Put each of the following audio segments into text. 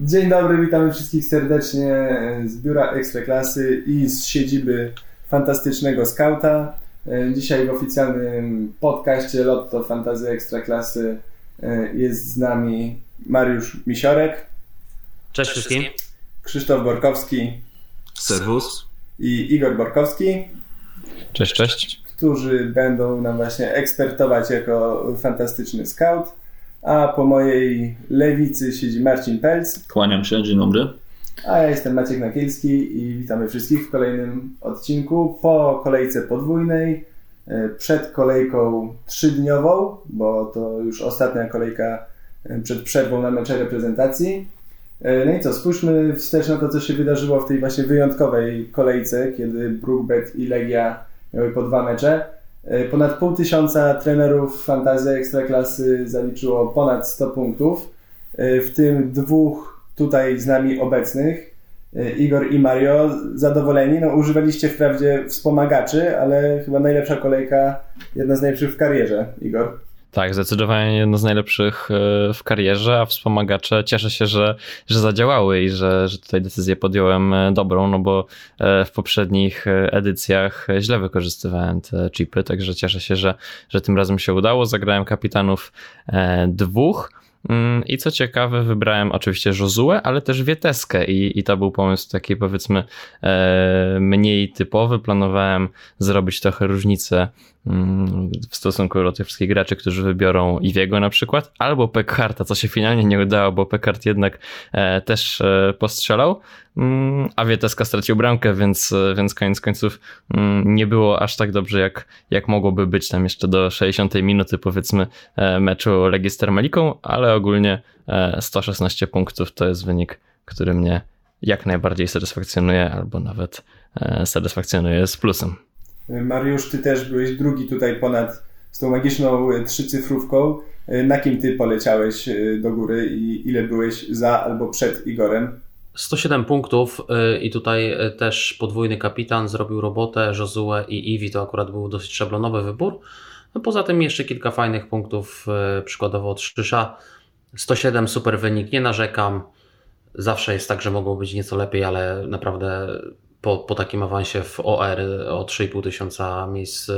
Dzień dobry, witamy wszystkich serdecznie z biura Ekstraklasy i z siedziby fantastycznego skauta. Dzisiaj w oficjalnym podcaście Lotto Fantazy Ekstraklasy jest z nami Mariusz Misiorek. Cześć wszystkim. Krzysztof Borkowski. Serwus. I Igor Borkowski. Cześć, cześć. Którzy będą nam właśnie ekspertować jako fantastyczny scout. A po mojej lewicy siedzi Marcin Pelc. Kłaniam się, dzień dobry. A ja jestem Maciek Nakielski i witamy wszystkich w kolejnym odcinku po kolejce podwójnej, e, przed kolejką trzydniową, bo to już ostatnia kolejka e, przed przerwą na mecze reprezentacji. E, no i co, spójrzmy wstecz na to, co się wydarzyło w tej właśnie wyjątkowej kolejce, kiedy Brookbet i Legia miały po dwa mecze. E, ponad pół tysiąca trenerów fantazy ekstraklasy zaliczyło ponad 100 punktów, e, w tym dwóch tutaj z nami obecnych, Igor i Mario, zadowoleni. No, używaliście wprawdzie wspomagaczy, ale chyba najlepsza kolejka, jedna z najlepszych w karierze, Igor. Tak, zdecydowanie jedno z najlepszych e, w karierze, a wspomagacze cieszę się, że, że zadziałały i że, że tutaj decyzję podjąłem e, dobrą, no bo e, w poprzednich edycjach źle wykorzystywałem te chipy, także cieszę się, że, że tym razem się udało. Zagrałem kapitanów dwóch. Mm, I co ciekawe, wybrałem oczywiście Josuę, ale też Wieteskę i, i to był pomysł taki powiedzmy mniej typowy. Planowałem zrobić trochę różnicę Mm, w stosunku do tych wszystkich graczy, którzy wybiorą Iwiego na przykład, albo Pekharta, co się finalnie nie udało, bo Pekhart jednak e, też e, postrzelał, a Wieteska stracił bramkę, więc, e, więc koniec końców mm, nie było aż tak dobrze, jak, jak mogłoby być tam jeszcze do 60 minuty powiedzmy meczu Legii z Termaliką, ale ogólnie 116 punktów to jest wynik, który mnie jak najbardziej satysfakcjonuje, albo nawet satysfakcjonuje z plusem. Mariusz, ty też byłeś drugi tutaj ponad z tą magiczną e, trzycyfrówką. E, na kim ty poleciałeś e, do góry i ile byłeś za albo przed Igorem? 107 punktów i tutaj też podwójny kapitan zrobił robotę, Josue i Iwi to akurat był dosyć szablonowy wybór. No poza tym jeszcze kilka fajnych punktów, przykładowo od Szysza. 107 super wynik, nie narzekam. Zawsze jest tak, że mogło być nieco lepiej, ale naprawdę po, po takim awansie w OR o 3,5 tysiąca miejsc e,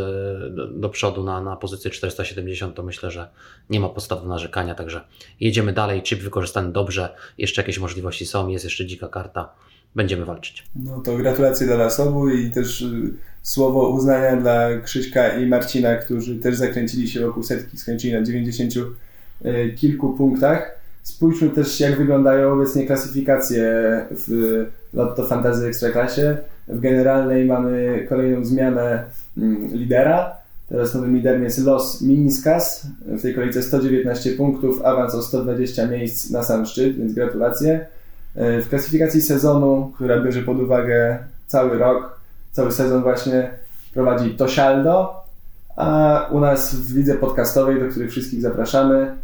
do, przodu na, na pozycję 470, to myślę, że nie ma podstaw do narzekania, także jedziemy dalej, chip wykorzystany dobrze, jeszcze jakieś możliwości są, jest jeszcze dzika karta, będziemy walczyć. No to gratulacje dla nas obu i też y, słowo uznania dla Krzyśka i Marcina, którzy też zakręcili się wokół setki, skończyli na 90 y, kilku punktach. Spójrzmy też, jak wyglądają obecnie klasyfikacje w Lotto Fantasy Ekstraklasie. W generalnej mamy kolejną zmianę mm, lidera. Teraz nowym liderem jest Los Miniskas. W tej kolejce 119 punktów, awans o 120 miejsc na sam szczyt, więc gratulacje. W klasyfikacji sezonu, która bierze pod uwagę cały rok, cały sezon właśnie prowadzi Tosialdo, a u nas w lidze podcastowej, do której wszystkich zapraszamy,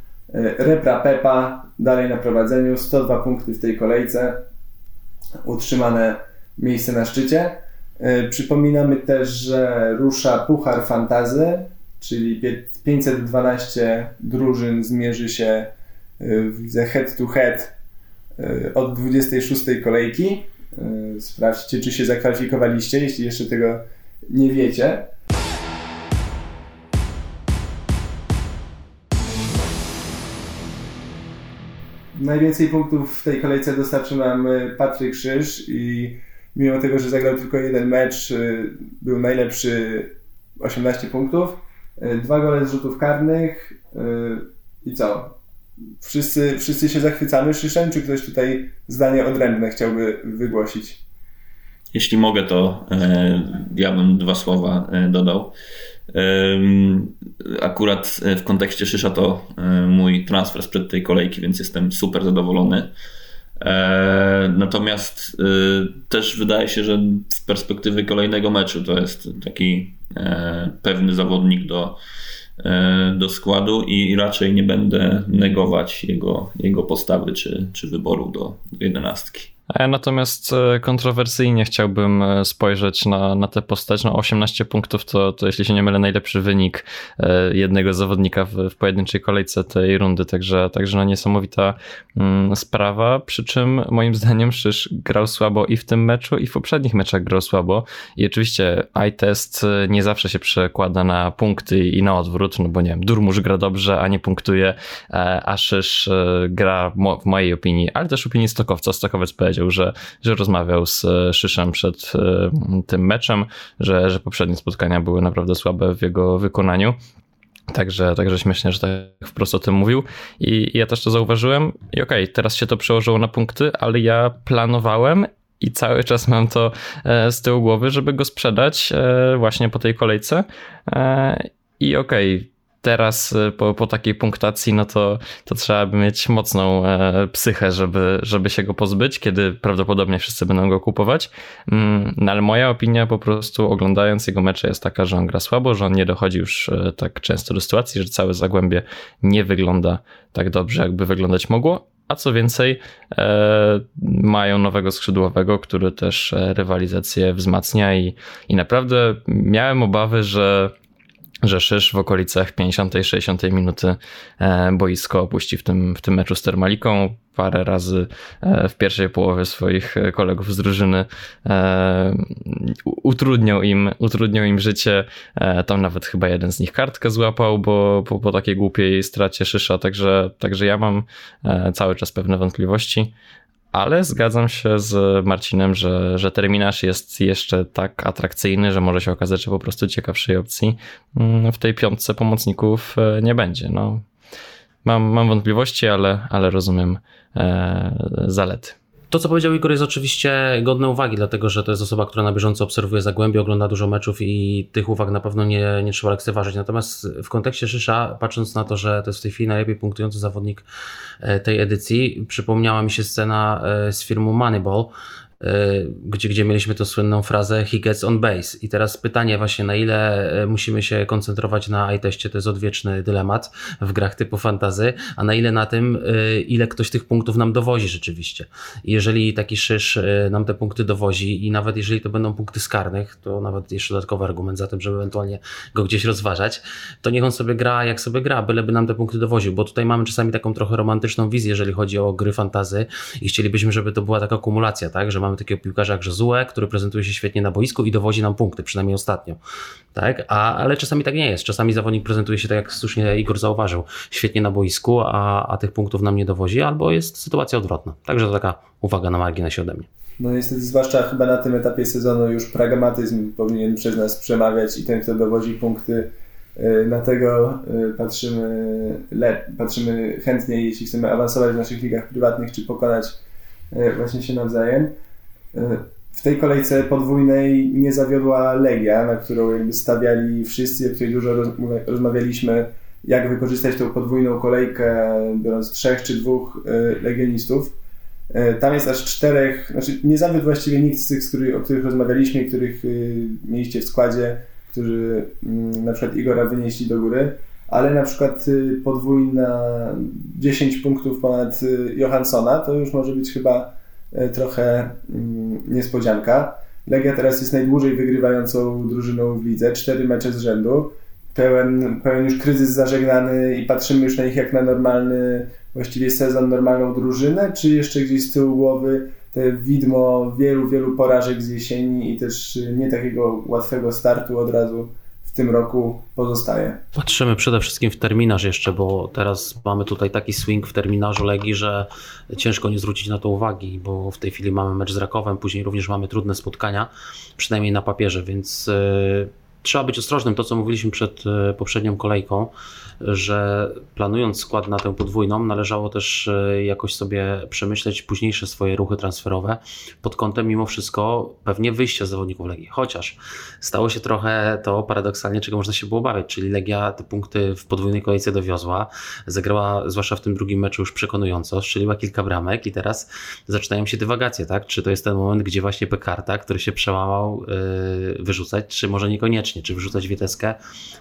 Repra Pepa dalej na prowadzeniu, 102 punkty w tej kolejce, utrzymane miejsce na szczycie. E, przypominamy też, że rusza Puchar Fantazy, czyli 512 drużyn zmierzy się e, w lidze head to head e, od 26 kolejki. Sprawdźcie, czy się zakwalifikowaliście, jeśli jeszcze tego nie wiecie. Najwięcej punktów w tej kolejce dostarczył nam e, Patryk Krzyż i mimo tego, że zagrał tylko jeden mecz, e, był najlepszy 18 punktów, e, dwa gole z rzutów karnych i co? Wszyscy, wszyscy się zachwycamy Szyszem, czy ktoś tutaj zdanie odrębne chciałby wygłosić? Jeśli mogę, to ja bym dwa słowa dodał. Akurat w kontekście Szysza to mój transfer sprzed tej kolejki, więc jestem super zadowolony. E, natomiast też wydaje się, że z perspektywy kolejnego meczu to jest taki e, pewny zawodnik do, e, do składu i raczej nie będę negować jego, jego postawy czy, czy wyboru do, do jedenastki. A ja natomiast e, kontrowersyjnie chciałbym e, spojrzeć na, na tę postać. No 18 punktów to, to, jeśli się nie mylę, najlepszy wynik e, jednego zawodnika w, w pojedynczej kolejce tej rundy, także, także no niesamowita mm, sprawa. Przy czym moim zdaniem Szysz grał słabo i w tym meczu, i w poprzednich meczach grał słabo. I oczywiście iTest nie zawsze się przekłada na punkty i na odwrót, no bo nie wiem, Durmusz gra dobrze, a nie punktuje, a Szysz gra w mojej opinii, ale też opinii Stokowca. Stokowiec powiedział, powiedział, że, że rozmawiał z e, Szyszem przed e, tym meczem, że, że poprzednie spotkania były naprawdę słabe w jego wykonaniu. Także, także śmiesznie, że tak wprost o tym mówił. I, i ja też to zauważyłem. I okej, okay, teraz się to przełożyło na punkty, ale ja planowałem i cały czas mam to e, z tyłu głowy, żeby go sprzedać właśnie po tej kolejce. I okej, okay, teraz y, po, po takiej punktacji, no to, to trzeba by mieć mocną e, psychę, żeby, żeby się go pozbyć, kiedy prawdopodobnie wszyscy będą go kupować. Mm, no ale moja opinia po prostu oglądając jego mecze jest taka, że on gra słabo, że on nie dochodzi już e, tak często do sytuacji, że całe Zagłębie nie wygląda tak dobrze, jakby wyglądać mogło. A co więcej, e, mają nowego skrzydłowego, który też e, rywalizację wzmacnia i, i naprawdę miałem obawy, że że Szysz w okolicach 50-60 minuty e, boisko opuści w tym, w tym meczu z Termaliką. Parę razy e, w pierwszej połowie swoich kolegów z drużyny e, utrudniał im, utrudniał im życie. Tam nawet chyba jeden z nich kartkę złapał, bo po, po takiej głupiej stracie Szysza, także, także ja mam cały czas pewne wątpliwości ale zgadzam się z Marcinem, że, że terminarz jest jeszcze tak atrakcyjny, że może się okazać, że po prostu ciekawszej opcji mm, w tej piątce pomocników e, nie będzie. No, mam, mam wątpliwości, ale, ale rozumiem e, zalety. To, co powiedział Igor, jest oczywiście godne uwagi, dlatego że to jest osoba, która na bieżąco obserwuje Zagłębie, ogląda dużo meczów i tych uwag na pewno nie, nie trzeba lekceważyć. Natomiast w kontekście Szysza, patrząc na to, że to jest w tej chwili najlepiej punktujący zawodnik e, tej edycji, przypomniała mi się scena e, z filmu Moneyball, gdzie, gdzie mieliśmy tą słynną frazę he gets on base. I teraz pytanie właśnie, na ile e, musimy się koncentrować na iTestie, to jest odwieczny dylemat w grach typu fantazy, a na ile na tym, e, ile ktoś tych punktów nam dowozi rzeczywiście. I jeżeli taki szysz nam te punkty dowozi i nawet jeżeli to będą punkty skarnych, to nawet jeszcze dodatkowy argument za tym, żeby ewentualnie go gdzieś rozważać, to niech on sobie gra jak sobie gra, byleby nam te punkty dowoził, bo tutaj mamy czasami taką trochę romantyczną wizję, jeżeli chodzi o gry fantazy i chcielibyśmy, żeby to była taka kumulacja, tak, że mamy takiego piłkarza jak Josue, który prezentuje się świetnie na boisku i dowozi nam punkty, przynajmniej ostatnio. Tak? A, ale czasami tak nie jest. Czasami zawodnik prezentuje się tak, jak słusznie Igor zauważył, świetnie na boisku, a, a tych punktów nam nie dowozi, albo jest sytuacja odwrotna. Także to taka uwaga na marginesie ode mnie. No niestety, zwłaszcza chyba na tym etapie sezonu już pragmatyzm powinien przez nas przemawiać i ten, kto dowozi punkty, y, na tego y, patrzymy, patrzymy chętniej, jeśli chcemy awansować w naszych ligach prywatnych, czy pokonać y, właśnie się nawzajem. W tej kolejce podwójnej nie zawiodła Legia, na którą jakby stawiali wszyscy, o której dużo rozmawialiśmy, jak wykorzystać tą podwójną kolejkę, biorąc trzech czy dwóch y, legionistów. Y, tam jest aż czterech, znaczy nie zawiódł właściwie nikt z tych, z których, o których rozmawialiśmy, których y, mieliście w składzie, którzy mm, na przykład Igora wynieśli do góry, ale na przykład podwójna 10 punktów ponad Johanssona to już może być chyba E, trochę mm, niespodzianka. Legia teraz jest najdłużej wygrywającą drużyną w lidze, cztery mecze z rzędu. Pełen, pełen już kryzys zażegnany i patrzymy już na nich jak na normalny, właściwie sezon, normalną drużynę, czy jeszcze gdzieś z tyłu głowy te widmo wielu, wielu porażek z jesieni i też nie takiego łatwego startu od razu tym roku pozostaje. Patrzymy przede wszystkim w terminarz jeszcze, bo teraz mamy tutaj taki swing w terminarzu Legii, że ciężko nie zwrócić na to uwagi, bo w tej chwili mamy mecz z Rakowem, później również mamy trudne spotkania, przynajmniej na papierze, więc yy, trzeba być ostrożnym. To, co mówiliśmy przed yy, poprzednią kolejką, że planując skład na tę podwójną, należało też e, jakoś sobie przemyśleć późniejsze swoje ruchy transferowe pod kątem mimo wszystko pewnie wyjścia zawodników Legii. Chociaż stało się trochę to paradoksalnie, czego można się było obawiać, czyli Legia te punkty w podwójnej kolejce dowiozła, zagrała zwłaszcza w tym drugim meczu już przekonująco, strzeliła kilka bramek i teraz zaczynają się dywagacje, tak? Czy to jest ten moment, gdzie właśnie Pekarta, który się przełamał, yy, wyrzucać, czy może niekoniecznie czy wrzucać Wieteskę,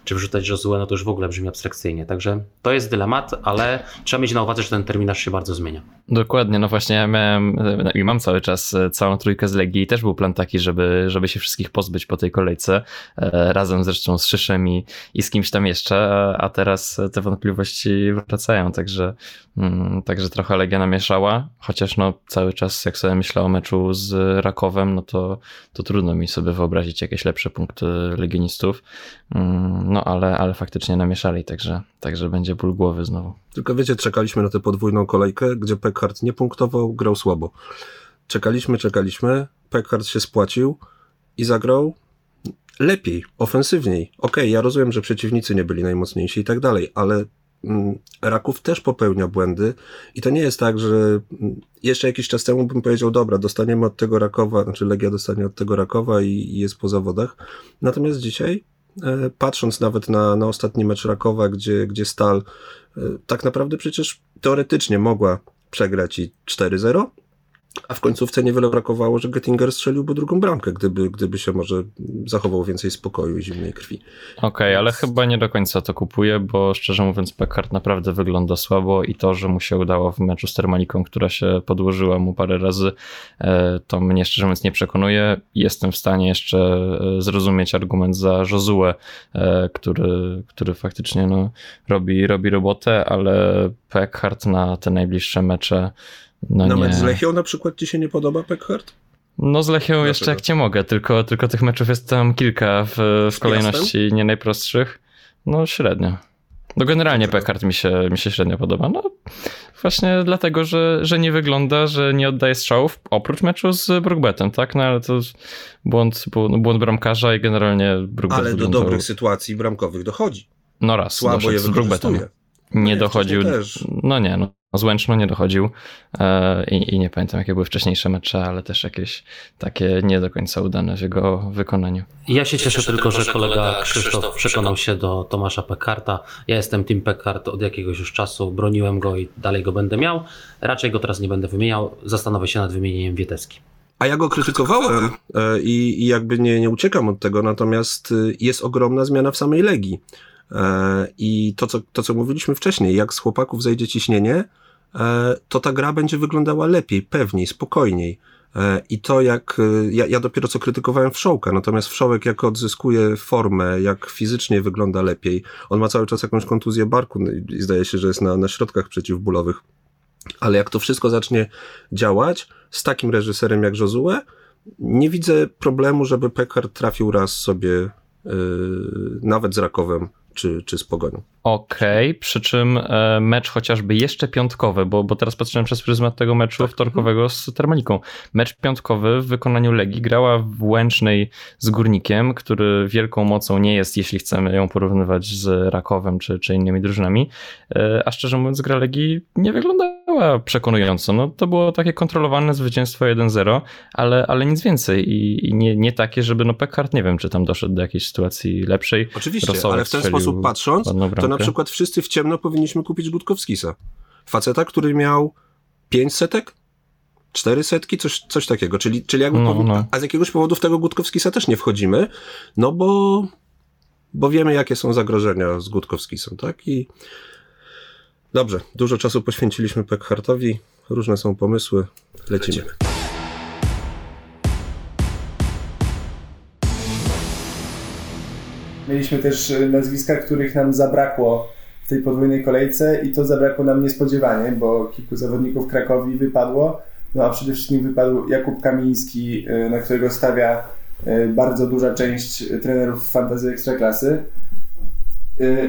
czy wrzucać Josue, no to już w ogóle brzmi abstrakcyjnie. Także to jest dylemat, ale trzeba mieć na uwadze, że ten terminarz się bardzo zmienia. Dokładnie, no właśnie ja miałem no i mam cały czas e, całą trójkę z Legii i też był plan taki, żeby, żeby się wszystkich pozbyć po tej kolejce, e, razem zresztą z Szyszem i, i z kimś tam jeszcze, a teraz te wątpliwości wracają, także, mm, także trochę Legia namieszała, chociaż no cały czas jak sobie myślę o meczu z Rakowem, no to, to trudno mi sobie wyobrazić jakieś lepsze punkty legionistów, mm, no ale, ale faktycznie namieszali, także, także będzie ból głowy znowu. Tylko wiecie, czekaliśmy na tę podwójną kolejkę, gdzie Peckard nie punktował, grał słabo. Czekaliśmy, czekaliśmy, Peckard się spłacił i zagrał lepiej, ofensywniej. Okej, okay, ja rozumiem, że przeciwnicy nie byli najmocniejsi i tak dalej, ale mm, Raków też popełnia błędy i to nie jest tak, że mm, jeszcze jakiś czas temu bym powiedział, dobra, dostaniemy od tego Rakowa, znaczy Legia dostanie od tego Rakowa i, i jest po zawodach. Natomiast dzisiaj, patrząc nawet na, na ostatni mecz Rakowa, gdzie, gdzie Stal e, tak naprawdę przecież teoretycznie mogła przegrać i 4-0, a w końcówce niewiele brakowało, że Gettinger strzeliłby drugą bramkę, gdyby, gdyby się może zachował więcej spokoju i zimnej krwi. Okej, okay, ale chyba nie do końca to kupuję, bo szczerze mówiąc Pekard naprawdę wygląda słabo i to, że mu się udało w meczu z Termaliką, która się podłożyła mu parę razy, e, to mnie szczerze mówiąc nie przekonuje. Jestem w stanie jeszcze e, zrozumieć argument za Josue, który, który faktycznie no, robi, robi robotę, ale Pekard na te najbliższe mecze no na nie. mecz z Lechią na przykład ci się nie podoba Peckhart? No z Lechią Dlaczego? jeszcze jak cię mogę, tylko, tylko tych meczów jest tam kilka w, w kolejności nie najprostszych. No średnio. No generalnie Pekard mi się, mi się średnio podoba. No właśnie dlatego, że, że nie wygląda, że nie oddaje strzałów, oprócz meczu z Brookbetem, tak? No ale to błąd, błąd bramkarza i generalnie Brookbet Ale do dobrych sytuacji bramkowych dochodzi. No raz, Słabo je z Brookbetem. Nie dochodził, no nie, no Złęczno nie dochodził e, i, i, nie pamiętam, jakie były wcześniejsze mecze, ale też jakieś takie nie do końca udane w jego wykonaniu. Ja się cieszę tylko, że kolega Krzysztof przekonał się do Tomasza Pekarta. Ja jestem Team Pekart od jakiegoś już czasu, broniłem go i dalej go będę miał. Raczej go teraz nie będę wymieniał, zastanowię się nad wymienieniem Wieteski. A ja go krytykowałem e, i, i jakby nie, nie uciekam od tego, natomiast e, jest ogromna zmiana w samej Legii. I to co, to, co mówiliśmy wcześniej, jak z chłopaków zejdzie ciśnienie, E, to ta gra będzie wyglądała lepiej, pewniej, spokojniej. E, I to jak, e, ja, ja dopiero co krytykowałem Wszołka, natomiast Wszołek jak odzyskuje formę, jak fizycznie wygląda lepiej, on ma cały czas jakąś kontuzję barku no i zdaje się, że jest na, na środkach przeciwbólowych, ale jak to wszystko zacznie działać z takim reżyserem jak Josue, nie widzę problemu, żeby Pekar trafił raz sobie yy, nawet z Rakowem czy, czy z Pogonią. Okej, okay, przy czym e, mecz chociażby jeszcze piątkowy, bo, bo teraz patrzyłem przez pryzmat tego meczu tak. wtorkowego z Termaliką. Mecz piątkowy w wykonaniu Legii grała w Łęcznej z Górnikiem, który wielką mocą nie jest, jeśli chcemy ją porównywać z Rakowem czy, czy innymi drużynami, e, a szczerze mówiąc gra Legii nie wyglądała przekonująco. No, to było takie kontrolowane zwycięstwo 1-0, ale, ale nic więcej i, i, nie, nie takie, żeby no Pekard nie wiem, czy tam doszedł do jakiejś sytuacji lepszej. Oczywiście, Rosołek ale w ten sposób patrząc, to na przykład wszyscy w ciemno powinniśmy kupić Gutkowskisa. Faceta, który miał pięć setek? Cztery setki? Coś, coś takiego. Czyli, czyli jakby no, no. A z jakiegoś powodu w tego Gutkowskisa też nie wchodzimy, no bo, bo wiemy, jakie są zagrożenia z Gutkowskisem, tak? I dobrze, dużo czasu poświęciliśmy Pekhartowi, różne są pomysły, lecimy. lecimy. Mieliśmy też e, nazwiska, których nam zabrakło w tej podwójnej kolejce i to zabrakło nam niespodziewanie, bo kilku zawodników Krakowi wypadło, no a przede wszystkim wypadł Jakub Kamiński, e, na którego stawia e, bardzo duża część trenerów fantazy ekstraklasy.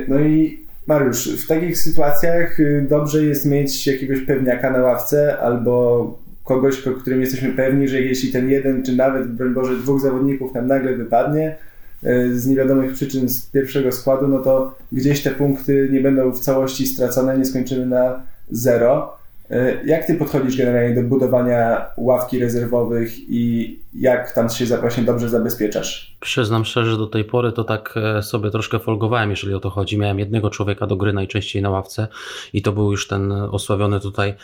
No i Mariusz, w takich sytuacjach dobrze jest mieć jakiegoś pewniaka na ławce albo kogoś, o którym jesteśmy pewni, że jeśli ten jeden, czy nawet, broń Boże, dwóch zawodników nam nagle wypadnie, E, z niewiadomych przyczyn z pierwszego składu, no to gdzieś te punkty nie będą w całości stracone, nie skończymy na zero. E, jak ty podchodzisz generalnie do budowania ławki rezerwowych i jak tam się właśnie dobrze zabezpieczasz? Przyznam szczerze, że do tej pory to tak e, sobie troszkę folgowałem, jeżeli o to chodzi. Miałem jednego człowieka do gry najczęściej na ławce i to był już ten osławiony tutaj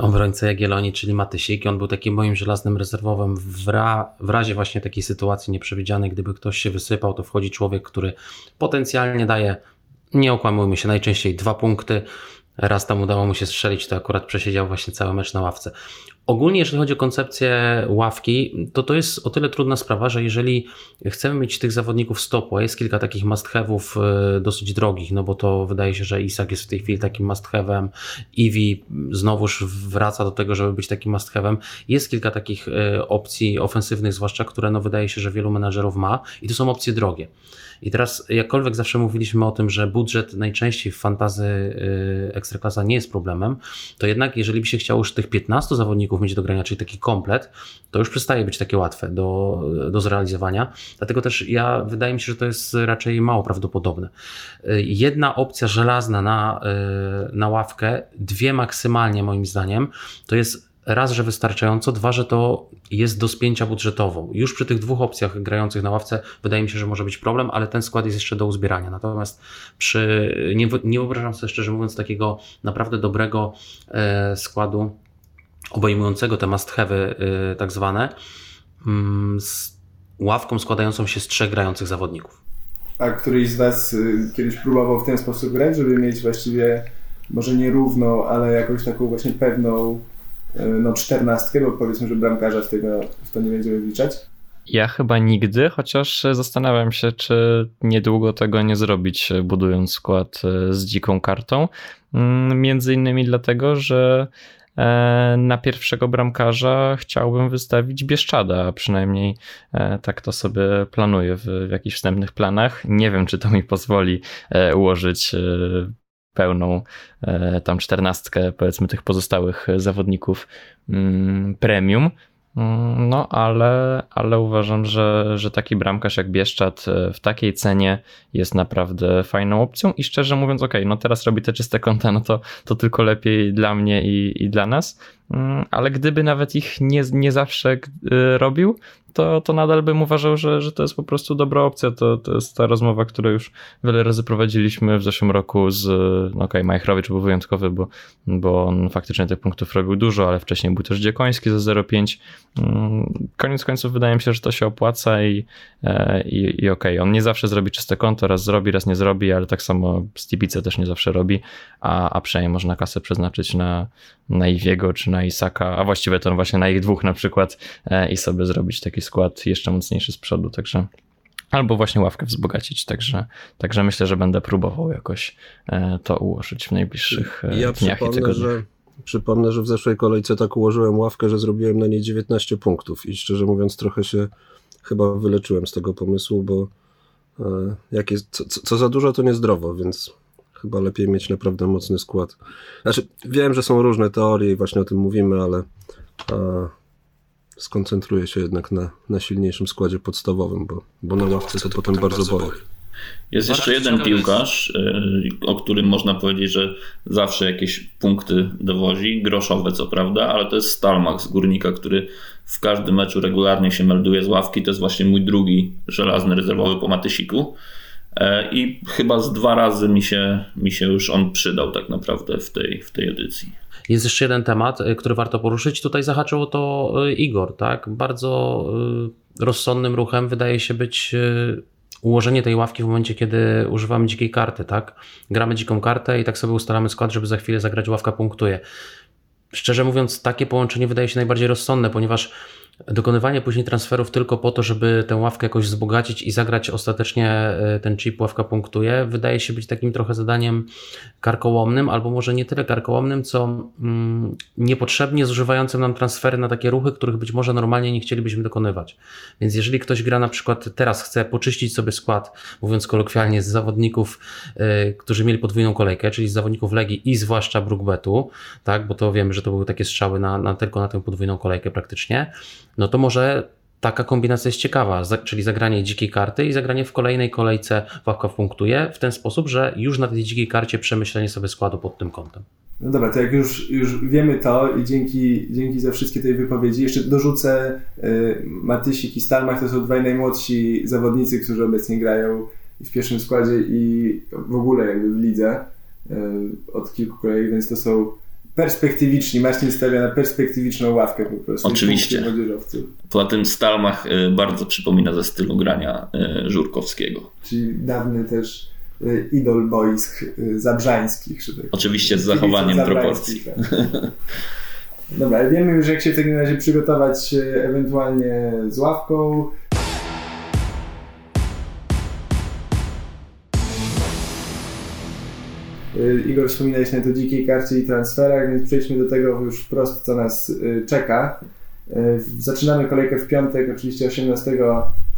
obrońca Jagiellonii, czyli Matysik. On był takim moim żelaznym rezerwowym w, ra, w razie właśnie takiej sytuacji nieprzewidzianej, gdyby ktoś się wysypał, to wchodzi człowiek, który potencjalnie daje, nie okłamujmy się, najczęściej dwa punkty, raz tam udało mu się strzelić, to akurat przesiedział właśnie cały mecz na ławce. Ogólnie, jeżeli chodzi o koncepcję ławki, to to jest o tyle trudna sprawa, że jeżeli chcemy mieć tych zawodników stopu, a jest kilka takich must have'ów e, dosyć drogich, no bo to wydaje się, że Isak jest w tej chwili takim must have'em, Iwi znowuż wraca do tego, żeby być takim must have'em. Jest kilka takich e, opcji ofensywnych, zwłaszcza, które no wydaje się, że wielu menadżerów ma i to są opcje drogie. I teraz, jakkolwiek zawsze mówiliśmy o tym, że budżet najczęściej w fantazy y, ekstraklasa nie jest problemem, to jednak, jeżeli by się chciało już tych 15 zawodników mieć do grania, czyli taki komplet, to już przestaje być takie łatwe do, do zrealizowania. Dlatego też ja wydaje mi się, że to jest raczej mało prawdopodobne. Y, jedna opcja żelazna na, y, na ławkę, dwie maksymalnie moim zdaniem, to jest raz, że wystarczająco, dwa, że to jest do spięcia budżetowo. Już przy tych dwóch opcjach grających na ławce wydaje mi się, że może być problem, ale ten skład jest jeszcze do uzbierania. Natomiast przy, nie, nie wyobrażam sobie szczerze mówiąc takiego naprawdę dobrego e, składu obejmującego te must have e, tak zwane mm, z ławką składającą się z trzech grających zawodników. A któryś z Was y, kiedyś próbował w ten sposób grać, żeby mieć właściwie może nie równą, ale jakąś taką właśnie pewną E, no czternastkę, bo powiedzmy, że bramkarza w, tego, w to nie będziemy wliczać. Ja chyba nigdy, chociaż zastanawiam się, czy niedługo tego nie zrobić, budując skład e, z dziką kartą. Mm, między innymi dlatego, że na pierwszego bramkarza chciałbym wystawić Bieszczada, przynajmniej tak to sobie planuję w, w jakichś wstępnych planach. Nie wiem, czy to mi pozwoli ułożyć pełną e, tam czternastkę powiedzmy tych pozostałych zawodników mm, premium. Mm, no, ale, ale uważam, że, że taki bramkarz jak Bieszczad e, w takiej cenie jest naprawdę fajną opcją. I szczerze mówiąc, ok, no teraz robi te czyste konta, no to, to tylko lepiej dla mnie i, i dla nas, ale gdyby nawet ich nie, nie zawsze e, robił, to, to nadal bym uważał, że, że to jest po prostu dobra opcja. To, to jest ta rozmowa, którą już wiele razy prowadziliśmy w zeszłym roku z, no okej, okay, Majchrowicz był wyjątkowy, bo, bo on faktycznie tych punktów robił dużo, ale wcześniej był też Dziekoński za 0,5. Mm, koniec końców wydaje mi się, że to się opłaca i, e, i, i okej, okay, on nie zawsze zrobi czyste konto, raz zrobi, raz nie zrobi, ale tak samo Stibice też nie zawsze robi, a, a przynajmniej można kasę przeznaczyć na, na Iwiego czy na Isaka, a właściwie to właśnie na ich dwóch na przykład e, i sobie zrobić taki skład jeszcze mocniejszy z przodu, także albo właśnie ławkę wzbogacić, także, także myślę, że będę próbował jakoś e, to ułożyć w najbliższych e, ja dniach i tygodniach. Że, przypomnę, że w zeszłej kolejce tak ułożyłem ławkę, że zrobiłem na niej 19 punktów i szczerze mówiąc trochę się chyba wyleczyłem z tego pomysłu, bo jak jest, co, co za dużo to niezdrowo, więc chyba lepiej mieć naprawdę mocny skład. Znaczy, wiem, że są różne teorie i właśnie o tym mówimy, ale skoncentruję się jednak na, na silniejszym składzie podstawowym, bo, bo na ławce to potem bardzo boli. Jest jeszcze jeden piłkarz, y, o którym można powiedzieć, że zawsze jakieś punkty dowozi, groszowe co prawda, ale to jest Stalmach z Górnika, który w każdym meczu regularnie się melduje z ławki. To jest właśnie mój drugi żelazny rezerwowy po Matysiku. E, I chyba z dwa razy mi się, mi się już on przydał tak naprawdę w tej, w tej edycji. Jest jeszcze jeden temat, y, który warto poruszyć. Tutaj zahaczyło to y, Igor, tak? Bardzo rozsądnym ruchem wydaje się być ułożenie tej ławki w momencie, kiedy używamy dzikiej karty, tak? Gramy dziką kartę i tak sobie ustalamy skład, żeby za chwilę zagrać ławka punktuje. Szczerze mówiąc, takie połączenie wydaje się najbardziej rozsądne, ponieważ dokonywanie później transferów tylko po to, żeby tę ławkę jakoś wzbogacić i zagrać ostatecznie e, ten chip ławka punktuje, wydaje się być takim trochę zadaniem karkołomnym, albo może nie tyle karkołomnym, co mm, niepotrzebnie zużywającym nam transfery na takie ruchy, których być może normalnie nie chcielibyśmy dokonywać. Więc jeżeli ktoś gra na przykład teraz chce poczyścić sobie skład, mówiąc kolokwialnie, z zawodników, yy, którzy mieli podwójną kolejkę, czyli z zawodników Legii i zwłaszcza Brookbetu, tak, bo to wiemy, że to były takie strzały na, na tylko na tę podwójną kolejkę praktycznie, no to może taka kombinacja jest ciekawa, czyli zagranie dzikiej karty i zagranie w kolejnej kolejce ławka punktuje w ten sposób, że już na tej dzikiej karcie przemyślenie sobie składu pod tym kątem. No dobra, to jak już, już wiemy to i dzięki, dzięki za wszystkie tej wypowiedzi, jeszcze dorzucę y, Matysik i Stalmach to są dwaj najmłodsi zawodnicy, którzy obecnie grają w pierwszym składzie i w ogóle jakby w lidze y, od kilku kolejek, więc to są perspektywiczni. Marcin stawia na perspektywiczną ławkę po prostu. Oczywiście. Poza tym Stalmach y, bardzo przypomina ze stylu grania y, Żurkowskiego. Czyli dawny też y, idol boisk zabrzańskich. Tak Oczywiście z zachowaniem proporcji. Tak. Dobra, wiemy już jak się w takim razie przygotować ewentualnie z ławką. Igor wspominałeś na to dzikiej karcie i transferach, więc przejdźmy do tego już wprost, co nas y, czeka. Y, zaczynamy kolejkę w piątek, oczywiście 18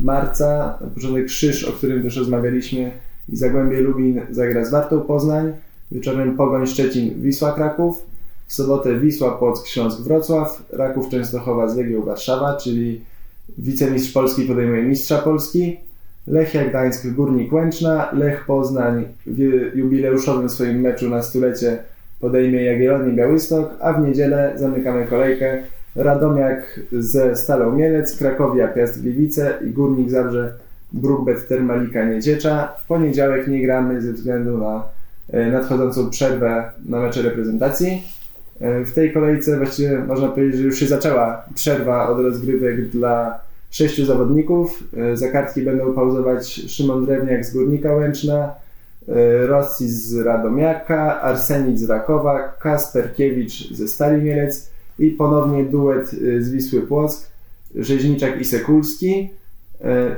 marca. Na początek Krzyż, o którym też rozmawialiśmy, i Zagłębie Lubin zagra z Wartą Poznań. Wieczorem Pogoń Szczecin, Wisła Kraków. W sobotę Wisła Płock, Śląsk Wrocław. Raków Częstochowa z Legią Warszawa, czyli wicemistrz Polski podejmuje mistrza Polski. Lechia Gdańsk, Górnik Łęczna, Lech Poznań w jubileuszowym swoim meczu na stulecie podejmie Jagiellonię Białystok, a w niedzielę zamykamy kolejkę Radomiak ze Stalą Mielec, Krakowia Piast Gliwice i Górnik Zabrze Brukbet Termalika Nieciecza. W poniedziałek nie gramy ze względu na e, nadchodzącą przerwę na mecze reprezentacji. E, w tej kolejce właściwie można powiedzieć, że już się zaczęła przerwa od rozgrywek dla sześciu zawodników. E, za kartki będą pauzować Szymon Drewniak z Górnika Łęczna, e, Rossi z Radomiaka, Arsenic z Rakowa, Kasperkiewicz ze Stali Mielec i ponownie duet e, z Wisły Płock, Rzeźniczak i Sekulski.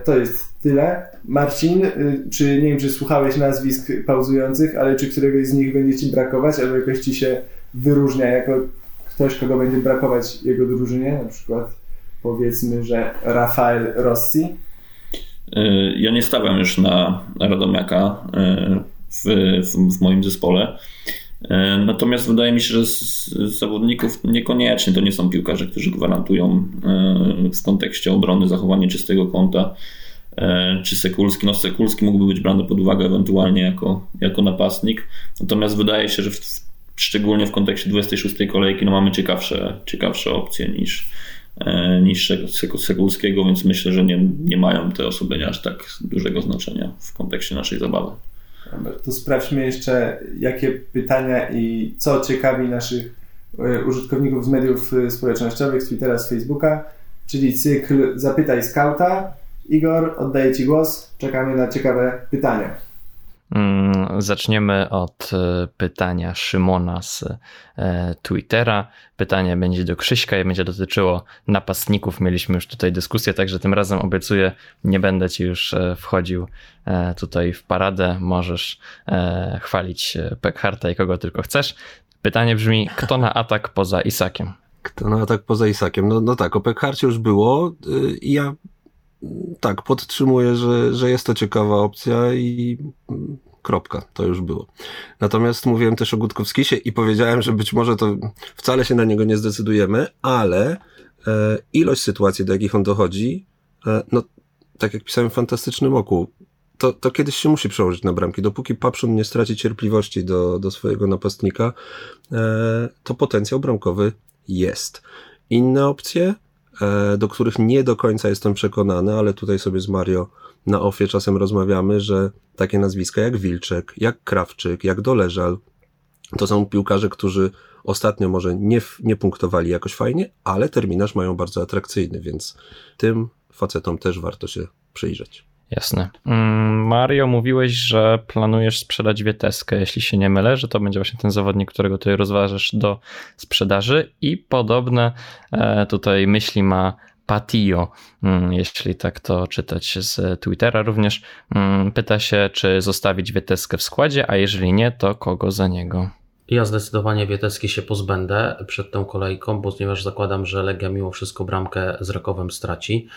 To jest tyle. Marcin, czy nie wiem, czy słuchałeś nazwisk pauzujących, ale czy któregoś z nich będzie Ci brakować, albo jakoś Ci się wyróżnia jako ktoś, kogo będzie brakować jego drużynie, na przykład powiedzmy, że Rafael Rossi? Y, ja nie stawiam już na Radomiaka y, w, w, w moim zespole. Y, natomiast wydaje mi się, że z, zawodników niekoniecznie to nie są piłkarze, którzy gwarantują w kontekście obrony zachowanie czystego kąta. Czy Sekulski? No, Sekulski mógłby być brany pod uwagę ewentualnie jako, jako napastnik. Natomiast wydaje się, że w, szczególnie w kontekście 26 kolejki no mamy ciekawsze, ciekawsze opcje niż, niż Sekulskiego, więc myślę, że nie, nie mają te osoby aż tak dużego znaczenia w kontekście naszej zabawy. To sprawdźmy jeszcze, jakie pytania i co ciekawi naszych e, użytkowników z mediów e, społecznościowych, z Twittera, z Facebooka, czyli cykl Zapytaj Skauta. Igor, oddaję Ci głos. Czekamy na ciekawe pytania. Mm, zaczniemy od e, pytania Szymona z e, Twittera. Pytanie będzie do Krzyśka i będzie dotyczyło napastników. Mieliśmy już tutaj dyskusję, także tym razem obiecuję, nie będę ci już e, wchodził tutaj w paradę. Możesz chwalić Pekharta i kogo tylko chcesz. Pytanie brzmi, kto na atak poza Isakiem? Kto na atak poza Isakiem? No, no tak, o Pekharcie już było y, i ja tak, podtrzymuję, że, że jest to ciekawa opcja i kropka, to już było. Natomiast mówiłem też o Gutkowskisie i powiedziałem, że być może to wcale się na niego nie zdecydujemy, ale e, ilość sytuacji, do jakich on dochodzi, e, no tak jak pisałem w Fantastycznym Oku, to, to kiedyś się musi przełożyć na bramki. Dopóki Papszun nie straci cierpliwości do, do swojego napastnika, e, to potencjał bramkowy jest. Inne opcje, E, do których nie do końca jestem przekonany, ale tutaj sobie z Mario na ofie czasem rozmawiamy, że takie nazwiska jak Wilczek, jak Krawczyk, jak Doleżal, to są piłkarze, którzy ostatnio może nie, nie punktowali jakoś fajnie, ale terminarz mają bardzo atrakcyjny, więc tym facetom też warto się przyjrzeć. Jasne. Mm, Mario, mówiłeś, że planujesz sprzedać Wieteskę, jeśli się nie mylę, że to będzie właśnie ten zawodnik, którego tutaj rozważasz do sprzedaży i podobne e, tutaj myśli ma Patio, mm, jeśli tak to czytać z Twittera również. Mm, pyta się, czy zostawić Wieteskę w składzie, a jeżeli nie, to kogo za niego? Ja zdecydowanie Wieteski się pozbędę przed tą kolejką, ponieważ zakładam, że Legia mimo wszystko bramkę z Rakowem straci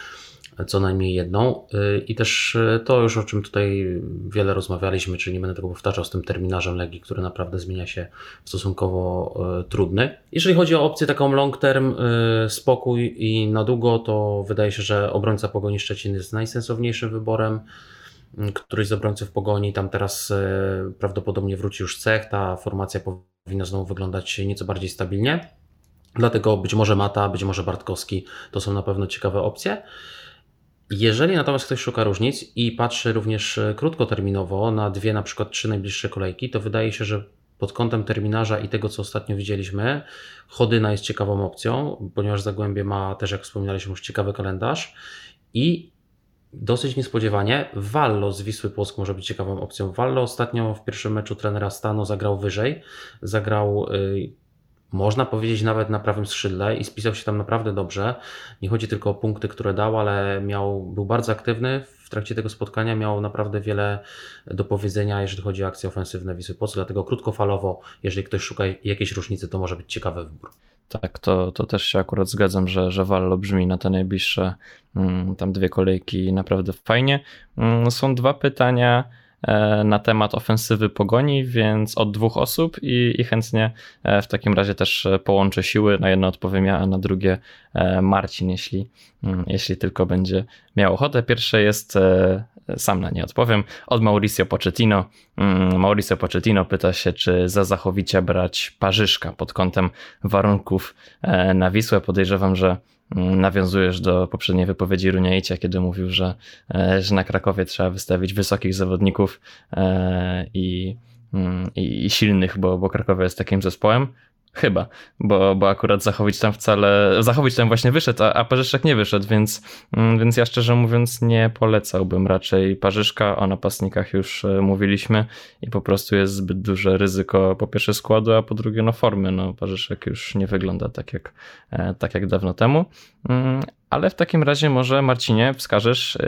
co najmniej jedną. Y, I też y, to już o czym tutaj wiele rozmawialiśmy, czyli nie będę tego powtarzał z tym terminarzem Legii, który naprawdę zmienia się stosunkowo y, trudny. Jeżeli chodzi o opcję taką long term, spokój i na długo, to wydaje się, że obrońca Pogoni Szczecin jest najsensowniejszym wyborem. któryś z obrońców pogoni, tam teraz prawdopodobnie wróci już cech, ta formacja powinna znowu wyglądać nieco bardziej stabilnie. Dlatego być może Mata, być może Bartkowski to są na pewno ciekawe opcje. Jeżeli natomiast ktoś szuka różnic i patrzy również e, krótkoterminowo na dwie, na przykład trzy najbliższe kolejki, to wydaje się, że pod kątem terminarza i tego, co ostatnio widzieliśmy, Chodyna jest ciekawą opcją, ponieważ Zagłębie ma też, jak wspominaliśmy, już ciekawy kalendarz i dosyć niespodziewanie Wallo z Wisły Płock może być ciekawą opcją. Wallo ostatnio w pierwszym meczu trenera Stanu zagrał wyżej, zagrał y, można powiedzieć nawet na prawym skrzydle i spisał się tam naprawdę dobrze. Nie chodzi tylko o punkty, które dał, ale miał, był bardzo aktywny w trakcie tego spotkania, miał naprawdę wiele do powiedzenia, jeżeli chodzi o akcje ofensywne Wisły Płock, dlatego krótkofalowo, jeżeli ktoś szuka jakiejś różnicy, to może być ciekawy wybór. Tak, to, to też się akurat zgadzam, że, że Wallo brzmi na te najbliższe mm, tam dwie kolejki naprawdę fajnie. Mm, są dwa pytania na temat ofensywy pogoni, więc od dwóch osób i, i chętnie e, w takim razie też e, połączę siły. Na jedno odpowiem ja, a na drugie Marcin, jeśli, mm, jeśli tylko będzie miał ochotę. Pierwsze jest, sam na nie odpowiem, od Mauricio Pochettino. Mm, Mauricio Pochettino pyta się, czy za zachowicie brać Parzyszka pod kątem warunków na Wisłę. Podejrzewam, że nawiązujesz do poprzedniej wypowiedzi Runiaicia, kiedy mówił, że, e, że na Krakowie trzeba wystawić wysokich zawodników e, i, mm, i, i silnych, bo, bo Krakowie jest takim zespołem. Chyba, bo, bo akurat Zachowicz tam wcale, Zachowicz tam właśnie wyszedł, a, a Parzyszek nie wyszedł, więc, mm, więc ja szczerze mówiąc nie polecałbym raczej Parzyszka, o napastnikach już e, mówiliśmy i po prostu jest zbyt duże ryzyko po pierwsze składu, a po drugie no formy, no Parzyszek już nie wygląda tak jak, e, tak jak dawno temu, mm, ale w takim razie może Marcinie wskażesz e,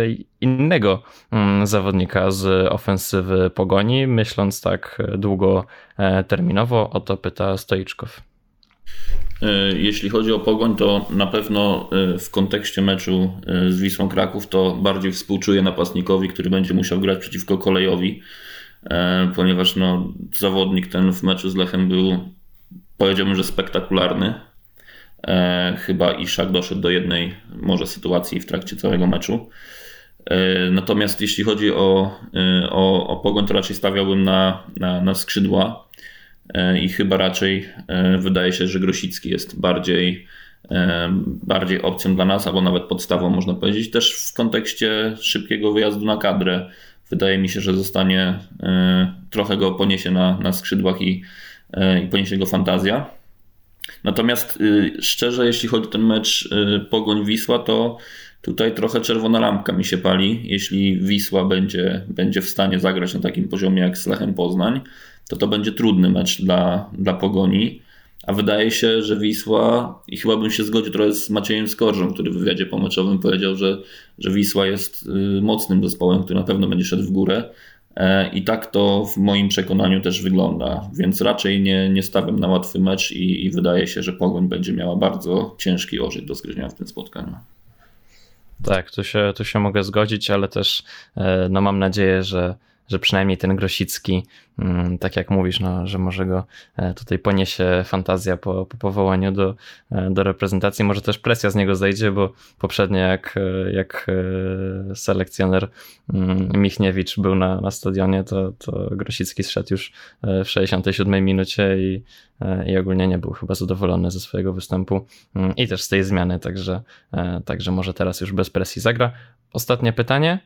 innego mm, zawodnika z ofensywy Pogoni, myśląc tak długoterminowo, o to pyta Stoiczkow. E, jeśli chodzi o Pogoń, to na pewno e, w kontekście meczu z Wisłą Kraków to bardziej współczuję napastnikowi, który będzie musiał grać przeciwko kolejowi, ponieważ no, zawodnik ten w meczu z Lechem był powiedziałbym, że spektakularny. E, chyba Iszak doszedł do jednej może sytuacji w trakcie całego meczu. E, natomiast jeśli chodzi o, e, o, o pogoń, to raczej stawiałbym na, na, na skrzydła i chyba raczej wydaje się, że Grosicki jest bardziej, bardziej opcją dla nas, albo nawet podstawą można powiedzieć. Też w kontekście szybkiego wyjazdu na kadrę wydaje mi się, że zostanie trochę go poniesie na, na skrzydłach i, i poniesie go fantazja. Natomiast y, szczerze, jeśli chodzi o ten mecz y, Pogoń-Wisła, to tutaj trochę czerwona lampka mi się pali. Jeśli Wisła będzie, będzie w stanie zagrać na takim poziomie jak z Lechem Poznań, to to będzie trudny mecz dla, dla Pogoni. A wydaje się, że Wisła, i chyba bym się zgodził trochę z Maciejem Skorżą, który w wywiadzie pomeczowym powiedział, że, że Wisła jest y, mocnym zespołem, który na pewno będzie szedł w górę. E, I tak to w moim przekonaniu też wygląda, więc raczej nie, nie stawiam na łatwy mecz i, i wydaje się, że Pogoń będzie miała bardzo ciężki orzech do zgryzienia w tym spotkaniu. Tak, tu się, tu się mogę zgodzić, ale też e, no, mam nadzieję, że że przynajmniej ten Grosicki, mm, tak jak mówisz, no, że może go e, tutaj poniesie fantazja po, po powołaniu do, e, do reprezentacji. Może też presja z niego zejdzie, bo poprzednio jak, e, jak selekcjoner mm, Michniewicz był na, na stadionie, to, to Grosicki zszedł już w 67 minucie i, i ogólnie nie był chyba zadowolony ze swojego występu mm, i też z tej zmiany, także, także może teraz już bez presji zagra. Ostatnie pytanie,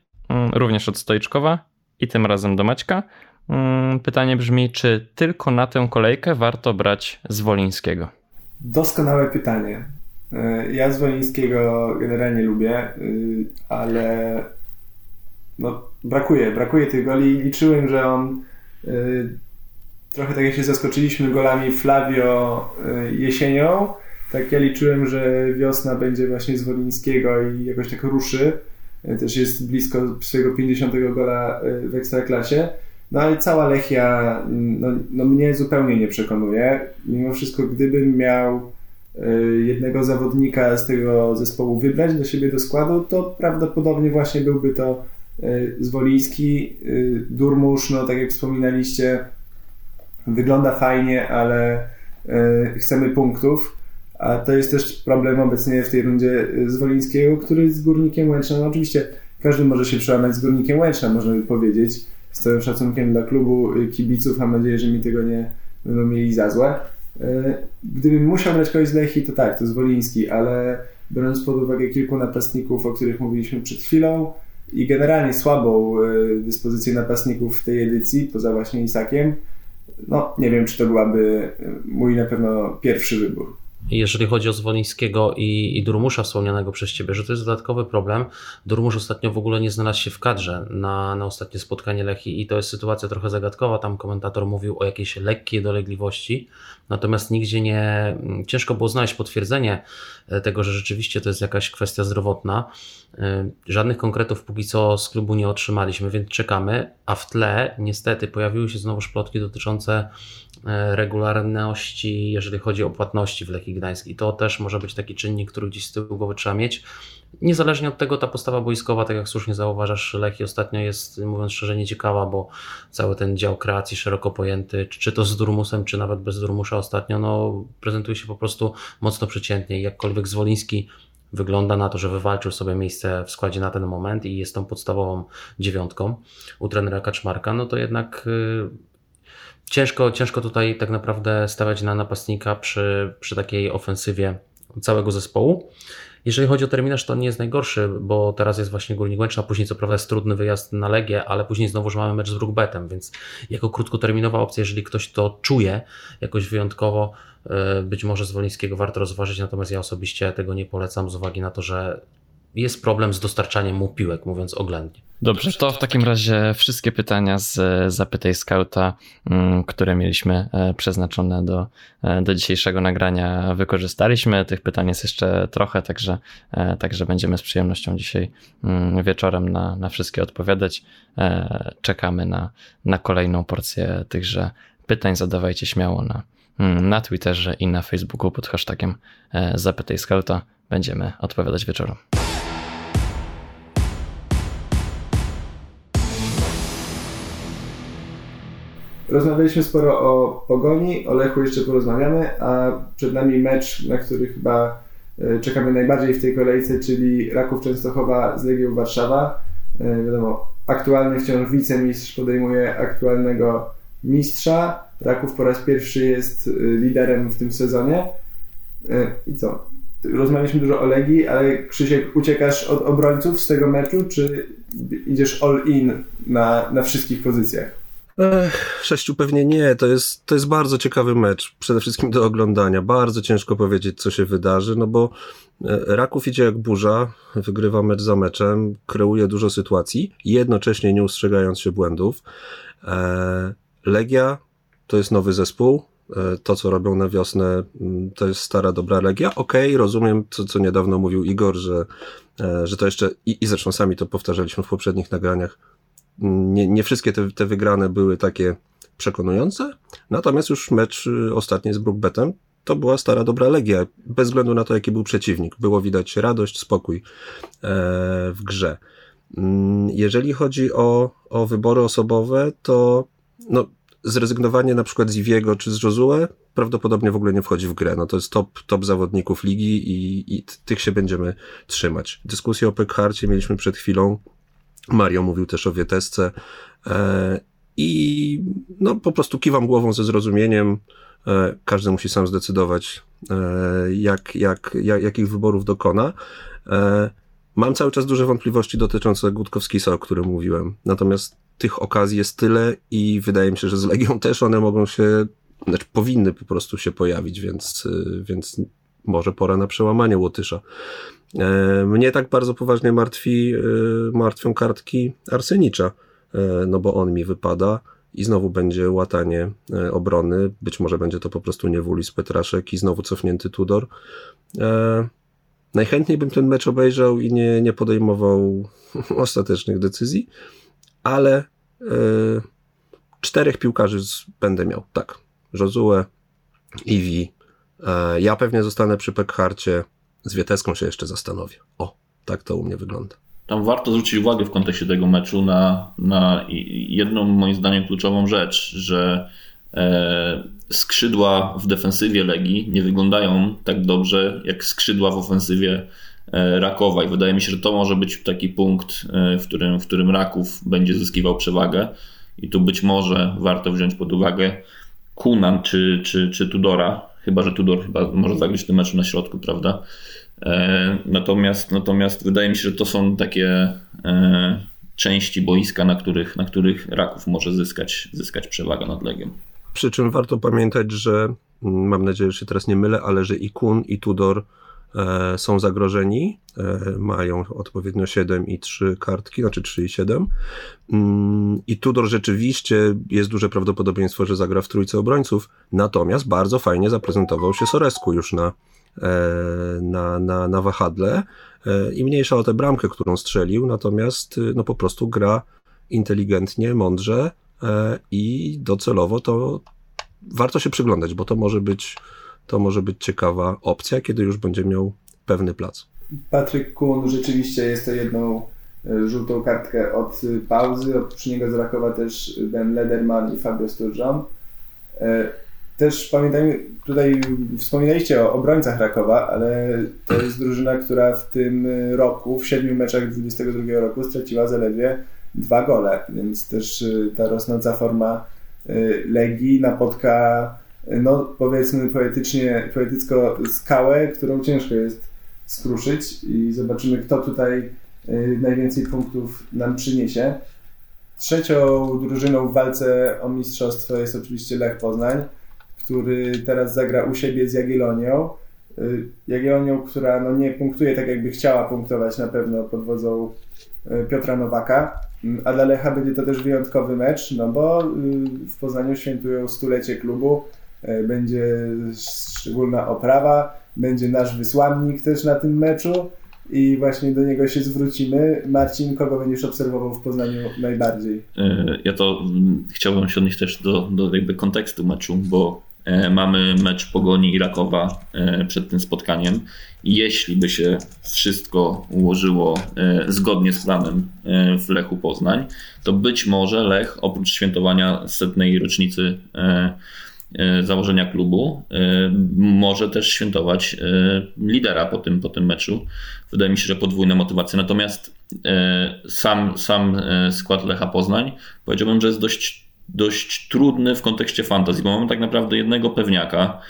również od Stojczkowa i tym razem do Maćka. Mm, pytanie brzmi, czy tylko na tę kolejkę warto brać Zwolińskiego? Doskonałe pytanie. E, ja Zwolińskiego generalnie lubię, e, ale no, brakuje, brakuje tych goli. Liczyłem, że on e, trochę tak jak się zaskoczyliśmy golami Flavio jesienią, tak ja liczyłem, że wiosna będzie właśnie Zwolińskiego i jakoś tak ruszy. E, też jest blisko swojego 50 gola e, w Ekstraklasie. No ale cała Lechia no, no mnie zupełnie nie przekonuje. Mimo wszystko, gdybym miał jednego zawodnika z tego zespołu wybrać do siebie do składu, to prawdopodobnie właśnie byłby to Zwoliński. Durmusz, no tak jak wspominaliście, wygląda fajnie, ale chcemy punktów. A to jest też problem obecnie w tej rundzie z Wolińskiego, który z Górnikiem Łęczna, no oczywiście każdy może się przełamać z Górnikiem Łęczna, można by powiedzieć. Z całym szacunkiem dla klubu y, kibiców, mam nadzieję, że mi tego nie będą mieli za złe. Y, gdybym musiał brać kogoś z Lechi, to tak, to Zwoliński, ale biorąc pod uwagę kilku napastników, o których mówiliśmy przed chwilą i generalnie słabą y, dyspozycję napastników w tej edycji, poza właśnie Isakiem, no nie wiem, czy to byłaby mój na pewno pierwszy wybór jeżeli chodzi o Zwolińskiego i, i Durmusza wspomnianego przez Ciebie, że to jest dodatkowy problem. Durmusz ostatnio w ogóle nie znalazł się w kadrze na, na ostatnie spotkanie Lechi i to jest sytuacja trochę zagadkowa. Tam komentator mówił o jakiejś lekkiej dolegliwości, natomiast nigdzie nie, ciężko było znaleźć potwierdzenie tego, że rzeczywiście to jest jakaś kwestia zdrowotna. E, żadnych konkretów póki co z klubu nie otrzymaliśmy, więc czekamy, a w tle niestety pojawiły się znowu plotki dotyczące E, regularności, jeżeli chodzi o płatności w Lechii Gdańsk. I to też może być taki czynnik, który gdzieś z tyłu głowy trzeba mieć. Niezależnie od tego, ta postawa boiskowa, tak jak słusznie zauważasz, Lechii ostatnio jest, mówiąc szczerze, nieciekawa, bo cały ten dział kreacji szeroko pojęty, czy to z Durmusem, czy nawet bez Durmusa ostatnio, no, prezentuje się po prostu mocno przeciętnie. Jakkolwiek Zwoliński wygląda na to, że wywalczył sobie miejsce w składzie na ten moment i jest tą podstawową dziewiątką u trenera Kaczmarka, no to jednak y, ciężko, ciężko tutaj tak naprawdę stawiać na napastnika przy, przy takiej ofensywie całego zespołu. Jeżeli chodzi o terminarz, to nie jest najgorszy, bo teraz jest właśnie Górnik Łęczna, później co prawda jest trudny wyjazd na Legię, ale później znowuż mamy mecz z Brookbetem, więc jako krótkoterminowa opcja, jeżeli ktoś to czuje jakoś wyjątkowo, być może z warto rozważyć, natomiast ja osobiście tego nie polecam z uwagi na to, że jest problem z dostarczaniem mu piłek, mówiąc oględnie. Dobrze, to w takim razie wszystkie pytania z Zapytaj Scouta, mm, które mieliśmy e, przeznaczone do, e, do dzisiejszego nagrania wykorzystaliśmy. Tych pytań jest jeszcze trochę, także, e, także będziemy z przyjemnością dzisiaj mm, wieczorem na, na wszystkie odpowiadać. Czekamy na, na kolejną porcję tychże pytań. Zadawajcie śmiało na, na Twitterze i na Facebooku pod hashtagiem Zapytaj Scouta. Będziemy odpowiadać wieczorem. Rozmawialiśmy sporo o Pogoni, o Lechu jeszcze porozmawiamy, a przed nami mecz, na który chyba e, czekamy najbardziej w tej kolejce, czyli Raków Częstochowa z Legią Warszawa. E, wiadomo, aktualny wciąż wicemistrz podejmuje aktualnego mistrza. Raków po raz pierwszy jest e, liderem w tym sezonie. I co? Rozmawialiśmy dużo o Legii, ale Krzysiek, uciekasz od obrońców z tego meczu, czy idziesz all in na, na wszystkich pozycjach? Ech, sześciu pewnie nie. To jest, to jest bardzo ciekawy mecz. Przede wszystkim do oglądania. Bardzo ciężko powiedzieć, co się wydarzy, no bo e, Raków idzie jak burza, wygrywa mecz za meczem, kreuje dużo sytuacji, jednocześnie nie ustrzegając się błędów. E, Legia to jest nowy zespół. E, to, co robią na wiosnę, mm, to jest stara, dobra Legia. Okej, okay, rozumiem, co, co niedawno mówił Igor, że, że to jeszcze, i, i zresztą sami to powtarzaliśmy w poprzednich nagraniach, nie, nie wszystkie te, te wygrane były takie przekonujące, natomiast już mecz y, ostatni z Brookbetem to była stara dobra Legia, bez względu na to, jaki był przeciwnik. Było widać radość, spokój e, w grze. Mm, jeżeli chodzi o, o wybory osobowe, to no, zrezygnowanie na przykład z Iwiego czy z Josue prawdopodobnie w ogóle nie wchodzi w grę. No to jest top, top zawodników ligi i, i tych się będziemy trzymać. Dyskusję o Pekharcie mieliśmy przed chwilą. Mario mówił też o Wietesce e, i no po prostu kiwam głową ze zrozumieniem. E, każdy musi sam zdecydować, e, jak, jak, jak, jakich wyborów dokona. Mam cały czas duże wątpliwości dotyczące Gutkowskisa, o którym mówiłem. Natomiast tych okazji jest tyle i wydaje mi się, że z Legią też one mogą się, znaczy powinny po prostu się pojawić, więc, więc może pora na przełamanie Łotysza. E, mnie tak bardzo poważnie martwi, e, martwią kartki Arsenicza, e, no bo on mi wypada i znowu będzie łatanie obrony. Być może będzie to po prostu niewulis Petraszek i znowu cofnięty Tudor. Najchętniej bym ten mecz obejrzał i nie, nie podejmował ostatecznych decyzji, ale czterech piłkarzy będę miał, tak. Josue, Iwi, ja pewnie zostanę przy Pekharcie, z Wieteską się jeszcze zastanowię. O, tak to u mnie wygląda. Tam warto zwrócić uwagę w kontekście tego meczu na, na jedną moim zdaniem kluczową rzecz, że e, skrzydła w defensywie Legii nie wyglądają tak dobrze jak skrzydła w ofensywie Rakowa i wydaje mi się, że to może być taki punkt, w którym, w którym Raków będzie zyskiwał przewagę i tu być może warto wziąć pod uwagę Kunan czy, czy, czy Tudora, chyba że Tudor chyba może zagrać w tym meczu na środku, prawda? Natomiast, natomiast wydaje mi się, że to są takie części boiska, na których, na których Raków może zyskać, zyskać przewagę nad Legią. Przy czym warto pamiętać, że mm, mam nadzieję, że się teraz nie mylę, ale że i Kun, i Tudor e, są zagrożeni. E, mają odpowiednio 7 i 3 kartki, znaczy 3 i 7. Mm, I Tudor rzeczywiście jest duże prawdopodobieństwo, że zagra w trójce obrońców. Natomiast bardzo fajnie zaprezentował się Soresku już na, e, na, na, na wahadle. E, i mniejsza o tę bramkę, którą strzelił, natomiast y, no po prostu gra inteligentnie, mądrze e, i docelowo to warto się przyglądać, bo to może być, to może być ciekawa opcja, kiedy już będzie miał pewny plac. Patryk Kun rzeczywiście jest to jedną e, żółtą kartkę od pauzy. Oprócz niego z Rakowa też Ben Lederman i Fabio Sturgeon. Też pamiętajmy, tutaj wspominaliście o obrońcach Rakowa, ale to jest drużyna, która w tym roku, w siedmiu meczach 22 roku straciła zaledwie dwa gole, więc też ta rosnąca forma Legii napotka, no powiedzmy poetycznie, poetycko skałę, którą ciężko jest skruszyć i zobaczymy, kto tutaj najwięcej punktów nam przyniesie. Trzecią drużyną w walce o mistrzostwo jest oczywiście Lech Poznań który teraz zagra u siebie z Jagiellonią. Y, Jagiellonią, która no nie punktuje tak jakby chciała punktować na pewno pod wodzą y, Piotra Nowaka, mm, a dla Lecha będzie to też wyjątkowy mecz, no bo y, w Poznaniu świętują stulecie klubu, będzie szczególna oprawa, będzie nasz wysłannik też na tym meczu i właśnie do niego się zwrócimy. Marcin, kogo będziesz obserwował w Poznaniu najbardziej? Ja to mm, chciałbym się odnieść też do, do jakby kontekstu meczu, bo E, mamy mecz Pogoni i Rakowa e, przed tym spotkaniem. Jeśli by się wszystko ułożyło e, zgodnie z planem w Lechu Poznań, to być może Lech oprócz świętowania setnej rocznicy założenia klubu może też świętować lidera po tym, po tym meczu. Wydaje mi się, że podwójna motywacja. Natomiast sam, sam skład Lecha Poznań powiedziałbym, że jest dość dość trudny w kontekście fantazji, bo mamy tak naprawdę jednego pewniaka,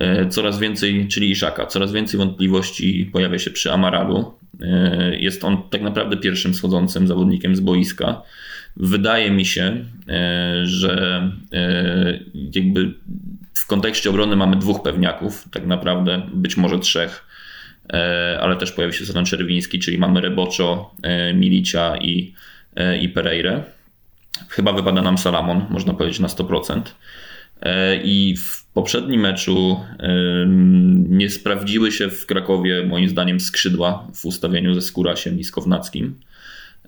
e, coraz więcej, czyli Iszaka, coraz więcej wątpliwości pojawia się przy Amaralu. E, jest on tak naprawdę pierwszym schodzącym zawodnikiem z boiska. Wydaje mi się, e, że jakby w kontekście obrony mamy dwóch pewniaków, tak naprawdę być może trzech, ale też pojawi się Satan Czerwiński, czyli mamy Reboczo, Milicia i, i Pereire. Chyba wypada nam Salamon, można powiedzieć na 100%. E, I w poprzednim meczu nie sprawdziły się w Krakowie, moim zdaniem, skrzydła w ustawieniu ze Skórasiem i Skownackim.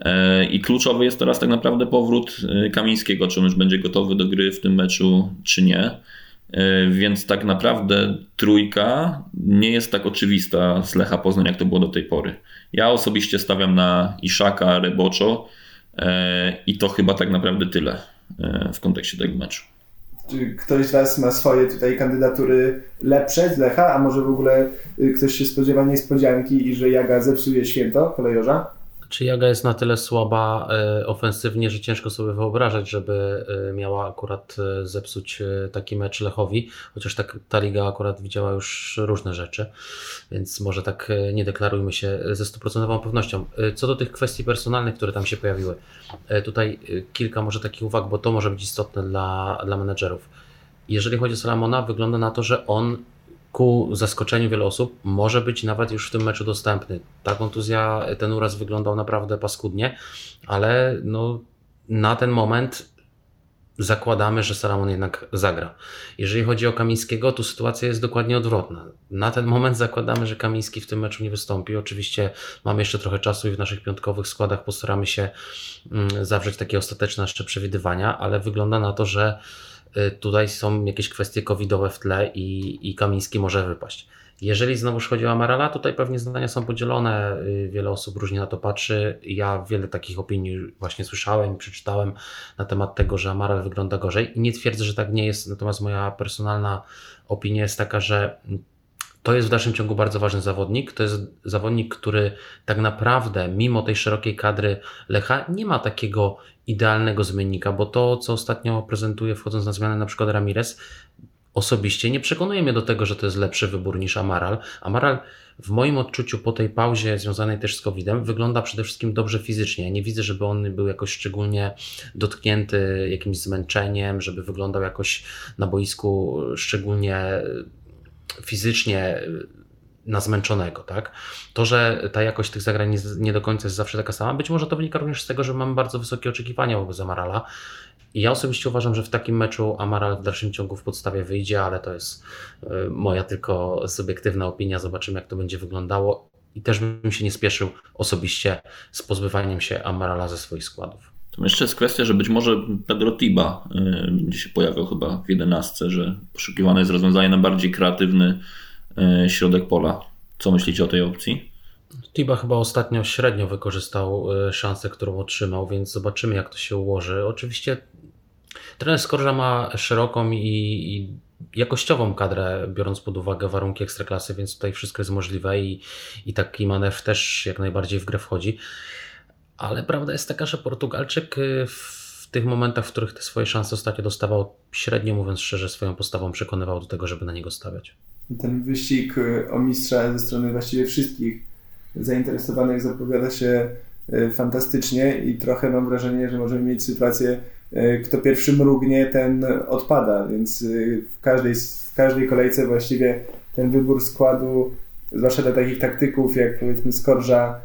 E, I kluczowy jest teraz tak naprawdę powrót e, Kamińskiego, czy on już będzie gotowy do gry w tym meczu, czy nie. Więc tak naprawdę trójka nie jest tak oczywista z Lecha Poznań, jak to było do tej pory. Ja osobiście stawiam na Iszaka, Reboczo, E, I to chyba tak naprawdę tyle e, w kontekście tego meczu. Czy ktoś z Was ma swoje tutaj kandydatury lepsze z Lecha, a może w ogóle y, ktoś się spodziewa niespodzianki i że Jaga zepsuje święto kolejorza? Czy Jaga jest na tyle słaba e, ofensywnie, że ciężko sobie wyobrażać, żeby e, miała akurat e, zepsuć taki mecz Lechowi, chociaż tak, ta liga akurat widziała już różne rzeczy, więc może tak nie deklarujmy się ze stuprocentową pewnością. Co do tych kwestii personalnych, które tam się pojawiły, tutaj kilka może takich uwag, bo to może być istotne dla, dla menedżerów. Jeżeli chodzi o Salamona, wygląda na to, że on ku zaskoczeniu wielu osób może być nawet już w tym meczu dostępny. Ta kontuzja, ten uraz wyglądał naprawdę paskudnie, ale no, na ten moment zakładamy, że Salamon jednak zagra. Jeżeli chodzi o Kamińskiego, to sytuacja jest dokładnie odwrotna. Na ten moment zakładamy, że Kamiński w tym meczu nie wystąpi. Oczywiście mamy jeszcze trochę czasu i w naszych piątkowych składach postaramy się mm, zawrzeć takie ostateczne jeszcze przewidywania, ale wygląda na to, że tutaj są jakieś kwestie covidowe w tle i, i Kamiński może wypaść. Jeżeli znowu chodzi o Amarala, tutaj pewnie zdania są podzielone, y, wiele osób różnie na to patrzy. Ja wiele takich opinii właśnie słyszałem i przeczytałem na temat tego, że Amaral wygląda gorzej i nie twierdzę, że tak nie jest, natomiast moja personalna opinia jest taka, że to jest w dalszym ciągu bardzo ważny zawodnik. To jest zawodnik, który tak naprawdę, mimo tej szerokiej kadry Lecha, nie ma takiego idealnego zmiennika, bo to, co ostatnio prezentuje, wchodząc na zmianę, na przykład Ramirez, osobiście nie przekonuje mnie do tego, że to jest lepszy wybór niż Amaral. Amaral w moim odczuciu po tej pauzie związanej też z COVID-em wygląda przede wszystkim dobrze fizycznie. Ja nie widzę, żeby on był jakoś szczególnie dotknięty jakimś zmęczeniem, żeby wyglądał jakoś na boisku szczególnie fizycznie na zmęczonego, tak? To, że ta jakość tych zagrań nie do końca jest zawsze taka sama, być może to wynika również z tego, że mamy bardzo wysokie oczekiwania wobec Amarala. I ja osobiście uważam, że w takim meczu Amaral w dalszym ciągu w podstawie wyjdzie, ale to jest y, moja tylko subiektywna opinia. Zobaczymy, jak to będzie wyglądało. I też bym się nie spieszył osobiście z pozbywaniem się Amarala ze swoich składów. To jeszcze jest kwestia, że być może Pedro Tiba y, będzie się pojawiał chyba w jedenastce, że poszukiwane jest rozwiązanie na bardziej kreatywny y, środek pola. Co myślicie o tej opcji? Tiba chyba ostatnio średnio wykorzystał szansę, którą otrzymał, więc zobaczymy, jak to się ułoży. Oczywiście Trener Skorża ma szeroką i, i jakościową kadrę, biorąc pod uwagę warunki ekstraklasy, więc tutaj wszystko jest możliwe i, i taki manewr też jak najbardziej w grę wchodzi. Ale prawda jest taka, że Portugalczyk y, w tych momentach, w których te swoje szanse ostatnio dostawał, średnio mówiąc szczerze, swoją postawą przekonywał do tego, żeby na niego stawiać. Ten wyścig y, o mistrza ze strony właściwie wszystkich zainteresowanych zapowiada się y, fantastycznie i trochę mam wrażenie, że możemy mieć sytuację E, kto pierwszy mrugnie, ten odpada, więc w każdej, w każdej kolejce właściwie ten wybór składu, zwłaszcza dla takich taktyków jak powiedzmy Skorża,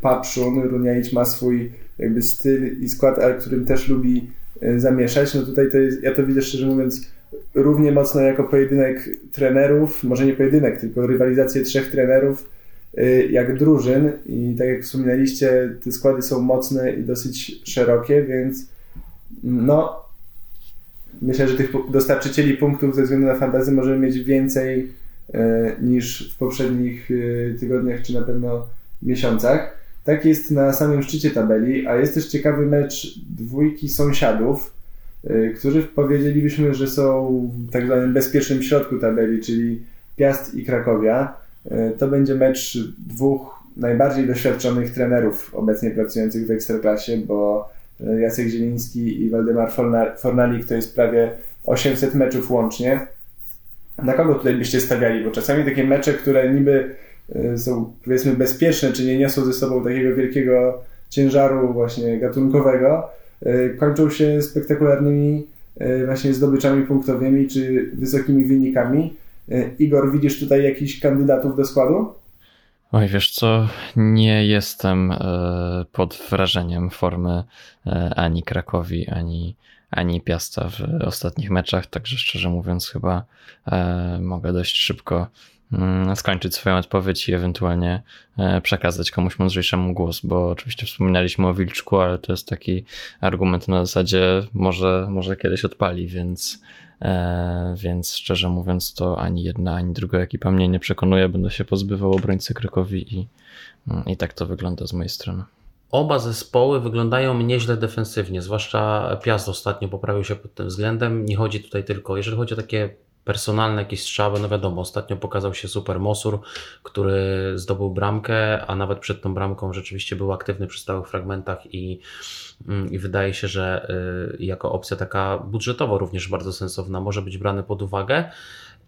Papszun, Runiaić ma swój jakby styl i skład, ale którym też lubi zamieszać, no tutaj to jest, ja to widzę szczerze mówiąc równie mocno jako pojedynek trenerów, może nie pojedynek, tylko rywalizację trzech trenerów, jak drużyn i tak jak wspominaliście, te składy są mocne i dosyć szerokie, więc no, myślę, że tych dostarczycieli punktów ze względu na fantazy możemy mieć więcej e, niż w poprzednich e, tygodniach, czy na pewno miesiącach. Tak jest na samym szczycie tabeli, a jest też ciekawy mecz dwójki sąsiadów, którzy powiedzielibyśmy, że są w tak zwanym bezpiecznym środku tabeli, czyli Piast i Krakowia. To będzie mecz dwóch najbardziej doświadczonych trenerów obecnie pracujących w Ekstraklasie, bo Jacek Zieliński i Waldemar Fornalik to jest prawie 800 meczów łącznie. Na kogo tutaj byście stawiali? Bo czasami takie mecze, które niby są powiedzmy bezpieczne, czy nie niosą ze sobą takiego wielkiego ciężaru właśnie gatunkowego, kończą się spektakularnymi e, właśnie zdobyczami punktowymi, czy wysokimi wynikami. Igor, widzisz tutaj jakichś kandydatów do składu? Oj, wiesz co, nie jestem e, pod wrażeniem formy e, ani Krakowi, ani, ani Piasta w ostatnich meczach, także szczerze mówiąc chyba e, mogę dość szybko skończyć swoją odpowiedź i ewentualnie przekazać komuś mądrzejszemu głos, bo oczywiście wspominaliśmy o Wilczku, ale to jest taki argument na zasadzie może, może kiedyś odpali, więc E, więc szczerze mówiąc, to ani jedna, ani druga ekipa mnie nie przekonuje. Będę się pozbywał obrońcy Krakowi i, mm, i tak to wygląda z mojej strony. Oba zespoły wyglądają nieźle defensywnie, zwłaszcza Piast ostatnio poprawił się pod tym względem. Nie chodzi tutaj tylko, jeżeli chodzi o takie personalne jakieś strzały, no wiadomo, ostatnio pokazał się Super Mosur, który zdobył bramkę, a nawet przed tą bramką rzeczywiście był aktywny przy stałych fragmentach i Mm, i wydaje się, że y, jako opcja taka budżetowo również bardzo sensowna może być brany pod uwagę.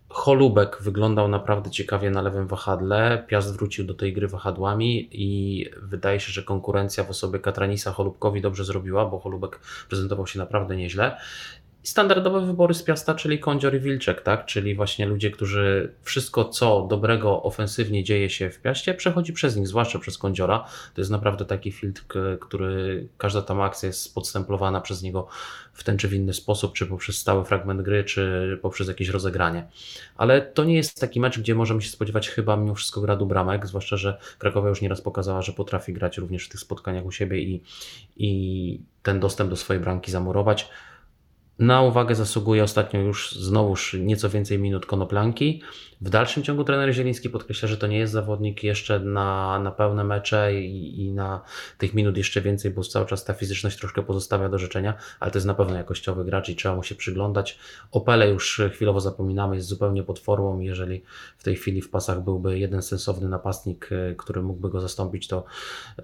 Holubek wyglądał naprawdę ciekawie na lewym wahadle. Piast wrócił do tej gry wahadłami i wydaje się, że konkurencja w osobie Katranisa Holubkowi dobrze zrobiła, bo Holubek prezentował się naprawdę nieźle standardowe wybory z Piasta, czyli Kądzior i Wilczek, tak? czyli właśnie ludzie, którzy wszystko, co dobrego ofensywnie dzieje się w Piaście, przechodzi przez nich, zwłaszcza przez Kądziora. To jest naprawdę taki filtr, który każda tam akcja jest podstemplowana przez niego w ten czy w inny sposób, czy poprzez stały fragment gry, czy poprzez jakieś rozegranie. Ale to nie jest taki mecz, gdzie możemy się spodziewać chyba mimo wszystko gradu bramek, zwłaszcza, że Krakowa już nieraz pokazała, że potrafi grać również w tych spotkaniach u siebie i, i ten dostęp do swojej bramki zamurować Na uwagę zasługuje ostatnio już znowuż nieco więcej minut Konoplanki. W dalszym ciągu trener Zieliński podkreśla, że to nie jest zawodnik jeszcze na, na pełne mecze i, i na tych minut jeszcze więcej, bo cały czas ta fizyczność troszkę pozostawia do życzenia, ale to jest na pewno jakościowy gracz i trzeba mu się przyglądać. O Pele już chwilowo zapominamy, jest zupełnie pod formą. Jeżeli w tej chwili w pasach byłby jeden sensowny napastnik, e, który mógłby go zastąpić, to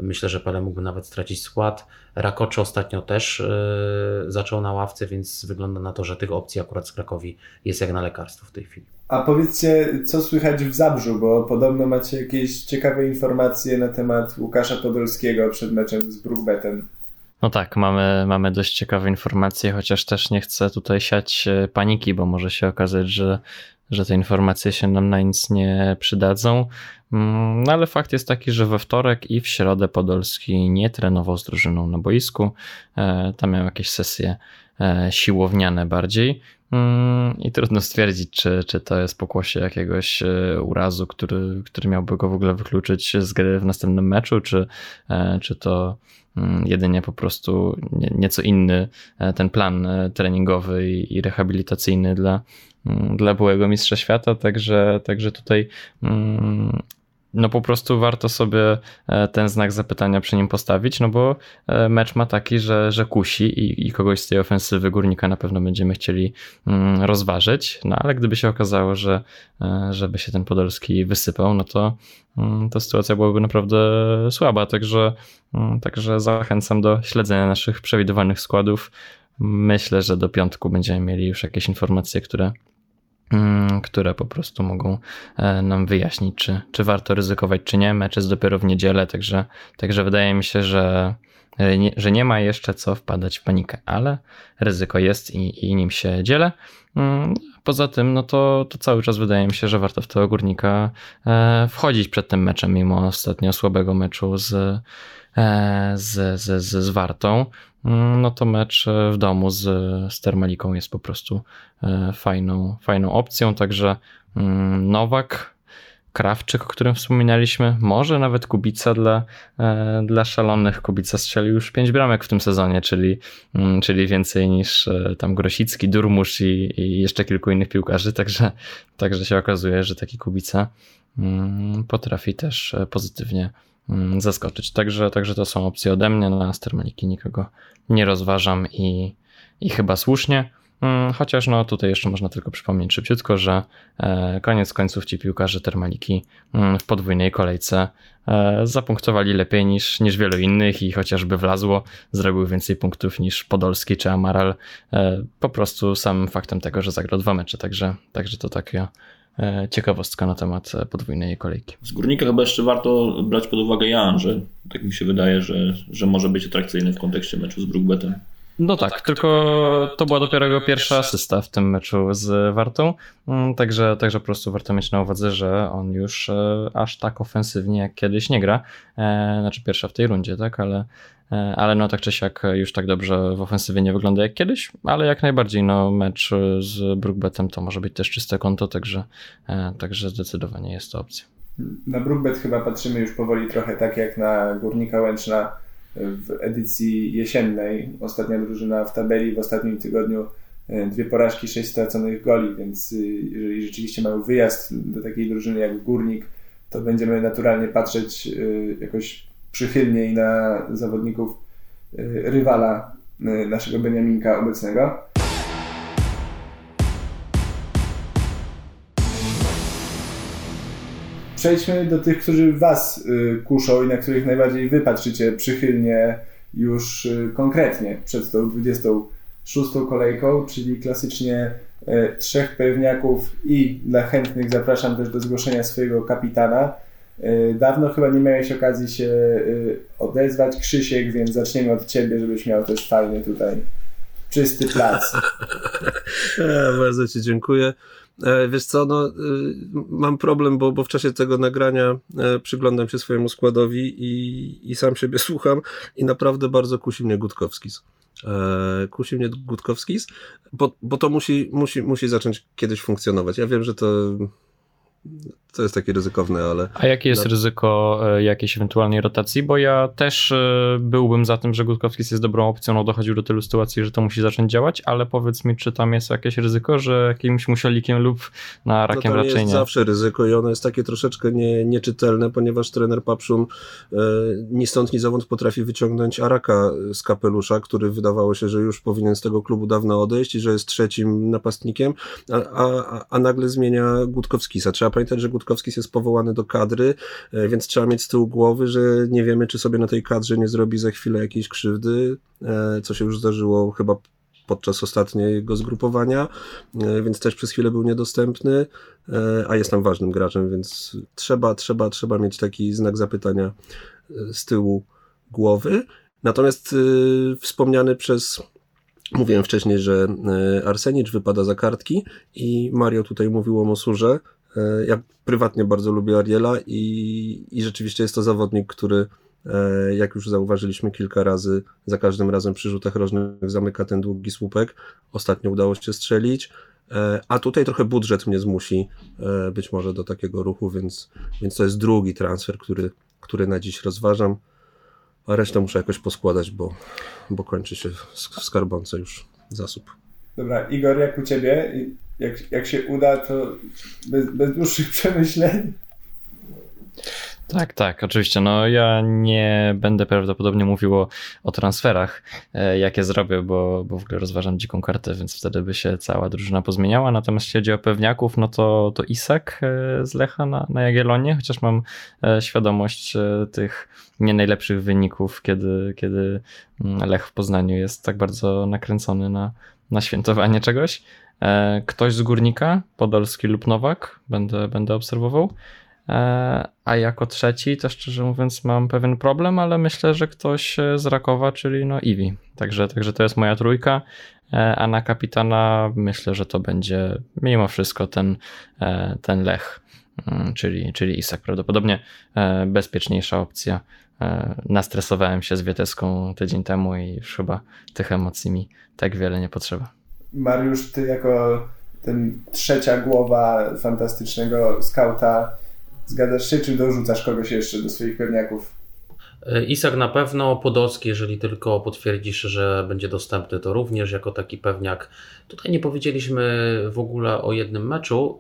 myślę, że Pele mógłby nawet stracić skład. Rakocze ostatnio też yy, zaczął na ławce, więc wygląda na to, że tych opcji akurat z Krakowi jest jak na lekarstwo w tej chwili. A powiedzcie, co słychać w Zabrzu, bo podobno macie jakieś ciekawe informacje na temat Łukasza Podolskiego przed meczem z Brookbetem. No tak, mamy, mamy dość ciekawe informacje, chociaż też nie chcę tutaj siać e, paniki, bo może się okazać, że, że te informacje się nam na nic nie przydadzą. Mm, no ale fakt jest taki, że we wtorek i w środę Podolski nie trenował z drużyną na boisku. E, tam miał jakieś sesje siłowniane bardziej. Mm, I trudno stwierdzić, czy, czy to jest pokłosie jakiegoś e, urazu, który, który miałby go w ogóle wykluczyć z gry w następnym meczu, czy, czy to mm, jedynie po prostu nieco inny ten plan treningowy i rehabilitacyjny dla, dla byłego mistrza świata, także, także tutaj no po prostu warto sobie e, ten znak zapytania przy nim postawić, no bo e, mecz ma taki, że, że kusi i, i kogoś z tej ofensywy górnika na pewno będziemy chcieli mm, rozważyć, no ale gdyby się okazało, że e, żeby się ten Podolski wysypał, no to, mm, to sytuacja byłaby naprawdę słaba, także, mm, także zachęcam do śledzenia naszych przewidywanych składów. Myślę, że do piątku będziemy mieli już jakieś informacje, które które po prostu mogą e, nam wyjaśnić, czy, czy warto ryzykować, czy nie. Mecz jest dopiero w niedzielę, także, także wydaje mi się, że, e, nie, że nie ma jeszcze co wpadać w panikę, ale ryzyko jest i, i nim się dzielę. Mm, poza tym, no to, to cały czas wydaje mi się, że warto w tego górnika e, wchodzić przed tym meczem, mimo ostatnio słabego meczu z, z, z, z, z Wartą. Mm, no to mecz e, w domu z, z Termaliką jest po prostu e, fajną, fajną opcją. Także mm, Nowak, Krawczyk, o którym wspominaliśmy, może nawet Kubica dla, e, dla szalonych. Kubica strzelił już 5 bramek w tym sezonie, czyli, mm, czyli więcej niż tam Grosicki, Durmusz i, i jeszcze kilku innych piłkarzy. Także, także się okazuje, że taki Kubica potrafi też pozytywnie zaskoczyć. Także, także to są opcje ode mnie. Na Stermaliki nikogo nie rozważam i, i chyba słusznie. Mm, chociaż no tutaj jeszcze można tylko przypomnieć szybciutko, że e, koniec końców ci piłkarze Termaliki mm, w podwójnej kolejce e, zapunktowali lepiej niż, niż wielu innych i chociażby wlazło, zrobił więcej punktów niż Podolski czy Amaral. E, po prostu samym faktem tego, że zagrał dwa mecze, także, także to takie E, ciekawostka na temat e, podwójnej kolejki. Z górnika chyba jeszcze warto brać pod uwagę Jan, że tak mi się wydaje, że, że może być atrakcyjny w kontekście meczu z Brookbetem. No tak, tak, tylko to była dopiero jego pierwsza asysta w tym meczu z Wartą, mm, także, także po prostu warto mieć na uwadze, że on już e, aż tak ofensywnie jak kiedyś nie gra, znaczy pierwsza w tej rundzie, tak, ale, ale no tak czy siak już tak dobrze w ofensywie nie wygląda jak kiedyś, ale jak najbardziej no mecz z Brookbetem to może być też czyste konto, także, także zdecydowanie jest to opcja. Na Brookbet chyba patrzymy już powoli trochę tak jak na Górnika Łęczna w edycji jesiennej. Ostatnia drużyna w tabeli w ostatnim tygodniu e, dwie porażki, sześć straconych goli, więc y, jeżeli rzeczywiście mają wyjazd do takiej drużyny jak Górnik, to będziemy naturalnie patrzeć y, jakoś przychylniej na zawodników rywala naszego Beniaminka obecnego. Przejdźmy do tych, którzy Was y, kuszą i na których najbardziej Wy patrzycie przychylnie już y, konkretnie przed tą 26 kolejką, czyli klasycznie y, trzech pewniaków i dla chętnych zapraszam też do zgłoszenia swojego kapitana. Dawno chyba nie miałeś okazji się odezwać, Krzysiek, więc zaczniemy od Ciebie, żebyś miał też fajny tutaj czysty plac. Bardzo Ci dziękuję. E, wiesz co, no, y, mam problem, bo, bo w czasie tego nagrania e, przyglądam się swojemu składowi i, i sam siebie słucham i naprawdę bardzo kusi mnie Gutkowskis. E, kusi mnie Gutkowskis, bo, bo to musi, musi, musi zacząć kiedyś funkcjonować. Ja wiem, że to to jest takie ryzykowne, ale... A jakie jest ryzyko e, jakiejś ewentualnej rotacji? Bo ja też e, byłbym za tym, że Gutkowski jest dobrą opcją, no dochodził do tylu sytuacji, że to musi zacząć działać, ale powiedz mi, czy tam jest jakieś ryzyko, że jakimś musielikiem lub na rakiem no raczej jest nie? zawsze ryzyko i ono jest takie troszeczkę nie, nieczytelne, ponieważ trener Papszun e, ni stąd, ni zowąd potrafi wyciągnąć Araka z kapelusza, który wydawało się, że już powinien z tego klubu dawno odejść i że jest trzecim napastnikiem, a, a, a nagle zmienia Gutkowskisa. Trzeba pamiętać, że Gutkowski jest powołany do kadry, e, więc trzeba mieć z tyłu głowy, że nie wiemy, czy sobie na tej kadrze nie zrobi za chwilę jakiejś krzywdy, e, co się już zdarzyło chyba podczas ostatniego zgrupowania, e, więc też przez chwilę był niedostępny, a jest tam ważnym graczem, więc trzeba, trzeba, trzeba mieć taki znak zapytania z tyłu głowy. Natomiast wspomniany przez Mówiłem wcześniej, że Arsenicz wypada za kartki i Mario tutaj mówił o Mosurze. E, ja prywatnie bardzo lubię Ariela i, i rzeczywiście jest to zawodnik, który e, jak już zauważyliśmy kilka razy, za każdym razem przy rzutach rożnych zamyka ten długi słupek. Ostatnio udało się strzelić, e, a tutaj trochę budżet mnie zmusi być może do takiego ruchu, więc, więc to jest drugi transfer, który, który na dziś rozważam, a resztę muszę jakoś poskładać, bo, bo kończy się w skarbonce już zasób. Dobra, Igor, jak u Ciebie? Jak, jak się uda, to bez, bez dłuższych przemyśleń. Tak, tak, oczywiście. No ja nie będę prawdopodobnie mówił o, o transferach, e, jakie zrobię, bo, bo w ogóle rozważam dziką kartę, więc wtedy by się cała drużyna pozmieniała. Natomiast jeśli chodzi o pewniaków, no to, to Isak e, z Lecha na, na Jagiellonie, chociaż mam e, świadomość tych nie najlepszych wyników, kiedy, kiedy mm, Lech w Poznaniu jest tak bardzo nakręcony na, na świętowanie czegoś. E, ktoś z górnika, Podolski lub Nowak, będę, będę obserwował. E, a jako trzeci, to szczerze mówiąc, mam pewien problem, ale myślę, że ktoś z Rakowa, czyli no Iwi. Także, także to jest moja trójka. E, a na kapitana myślę, że to będzie mimo wszystko ten, ten Lech, mm, czyli, czyli Isak. Prawdopodobnie bezpieczniejsza opcja. Nastresowałem się z Wieteską tydzień temu i już chyba tych emocji mi tak wiele nie potrzeba. Mariusz, ty jako ten trzecia głowa fantastycznego skauta, zgadzasz się, czy dorzucasz kogoś jeszcze do swoich pewniaków? E, Isak na pewno, Podolski, jeżeli tylko potwierdzisz, że będzie dostępny, to również jako taki pewniak. Tutaj nie powiedzieliśmy w ogóle o jednym meczu.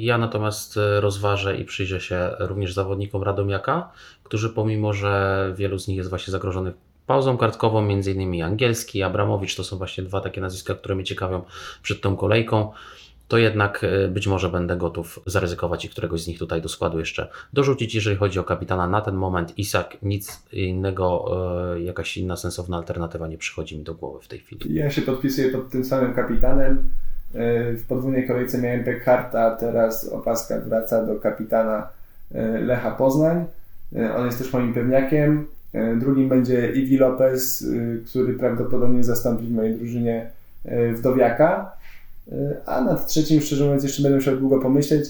Ja natomiast rozważę i przyjrzę się również zawodnikom Radomiaka, którzy pomimo, że wielu z nich jest właśnie zagrożonych pauzą kartkową, między innymi Angielski, Abramowicz, to są właśnie dwa takie nazwiska, które mnie ciekawią przed tą kolejką, to jednak e, być może będę gotów zaryzykować i któregoś z nich tutaj do składu jeszcze dorzucić. Jeżeli chodzi o kapitana na ten moment, Isak, nic innego, e, jakaś inna sensowna alternatywa nie przychodzi mi do głowy w tej chwili. Ja się podpisuję pod tym samym kapitanem. E, w podwójnej kolejce miałem Beckharta, teraz opaska wraca do kapitana Lecha Poznań. On jest też moim pewniakiem. E, drugim będzie Iwi Lopez, e, który prawdopodobnie zastąpi w mojej drużynie e, Wdowiaka. A nad trzecim, szczerze mówiąc, jeszcze będę musiał długo pomyśleć.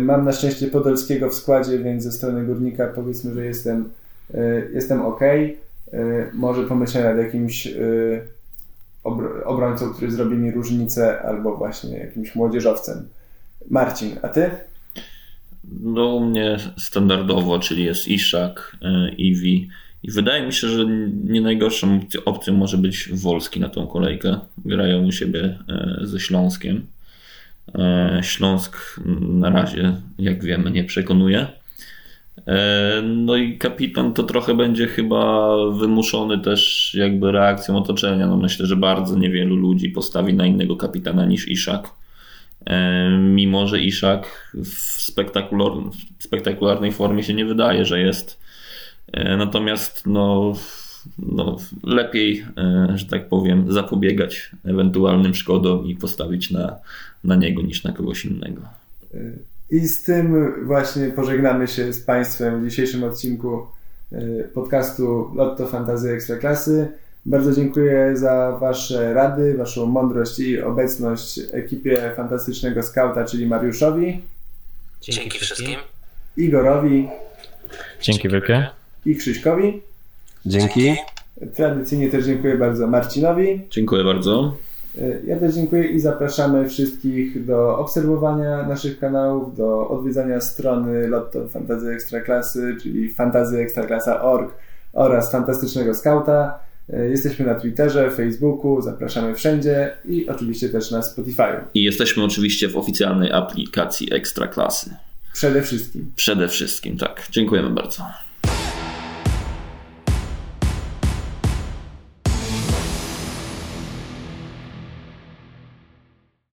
Mam na szczęście Podolskiego w składzie, więc ze strony górnika powiedzmy, że jestem, jestem ok. Może pomyślę nad jakimś obrońcą, który zrobi mi różnicę, albo właśnie jakimś młodzieżowcem. Marcin, a ty? No u mnie standardowo, czyli jest Iszak, Iwi, wydaje mi się, że nie najgorszą opcją może być Wolski na tą kolejkę. Grają u siebie e, ze Śląskiem. E, Śląsk na razie, jak wiemy, nie przekonuje. E, no i kapitan to trochę będzie chyba wymuszony też jakby reakcją otoczenia. No myślę, że bardzo niewielu ludzi postawi na innego kapitana niż Iszak. Mimo, że Iszak w spektakularnej formie się nie wydaje, że jest natomiast no, no, lepiej, e, że tak powiem, zapobiegać ewentualnym szkodom i postawić na, na niego niż na kogoś innego. E, I z tym właśnie pożegnamy się z Państwem w dzisiejszym odcinku podcastu Lotto Fantazy Ekstraklasy. Bardzo dziękuję za Wasze rady, Waszą mądrość i obecność ekipie fantastycznego skauta, czyli Mariuszowi. Dzięki wszystkim. Igorowi. Dzięki wielkie i Krzyśkowi. Dzięki. Tradycyjnie też dziękuję bardzo Marcinowi. Dziękuję bardzo. Ja też dziękuję i zapraszamy wszystkich do obserwowania naszych kanałów, do odwiedzania strony Lotto Fantazy Ekstraklasy, czyli fantazyekstraklasa.org oraz Fantastycznego Skauta. Jesteśmy na Twitterze, Facebooku, zapraszamy wszędzie i oczywiście też na Spotify. I jesteśmy oczywiście w oficjalnej aplikacji Ekstraklasy. Przede wszystkim. Przede wszystkim, tak. Dziękujemy bardzo.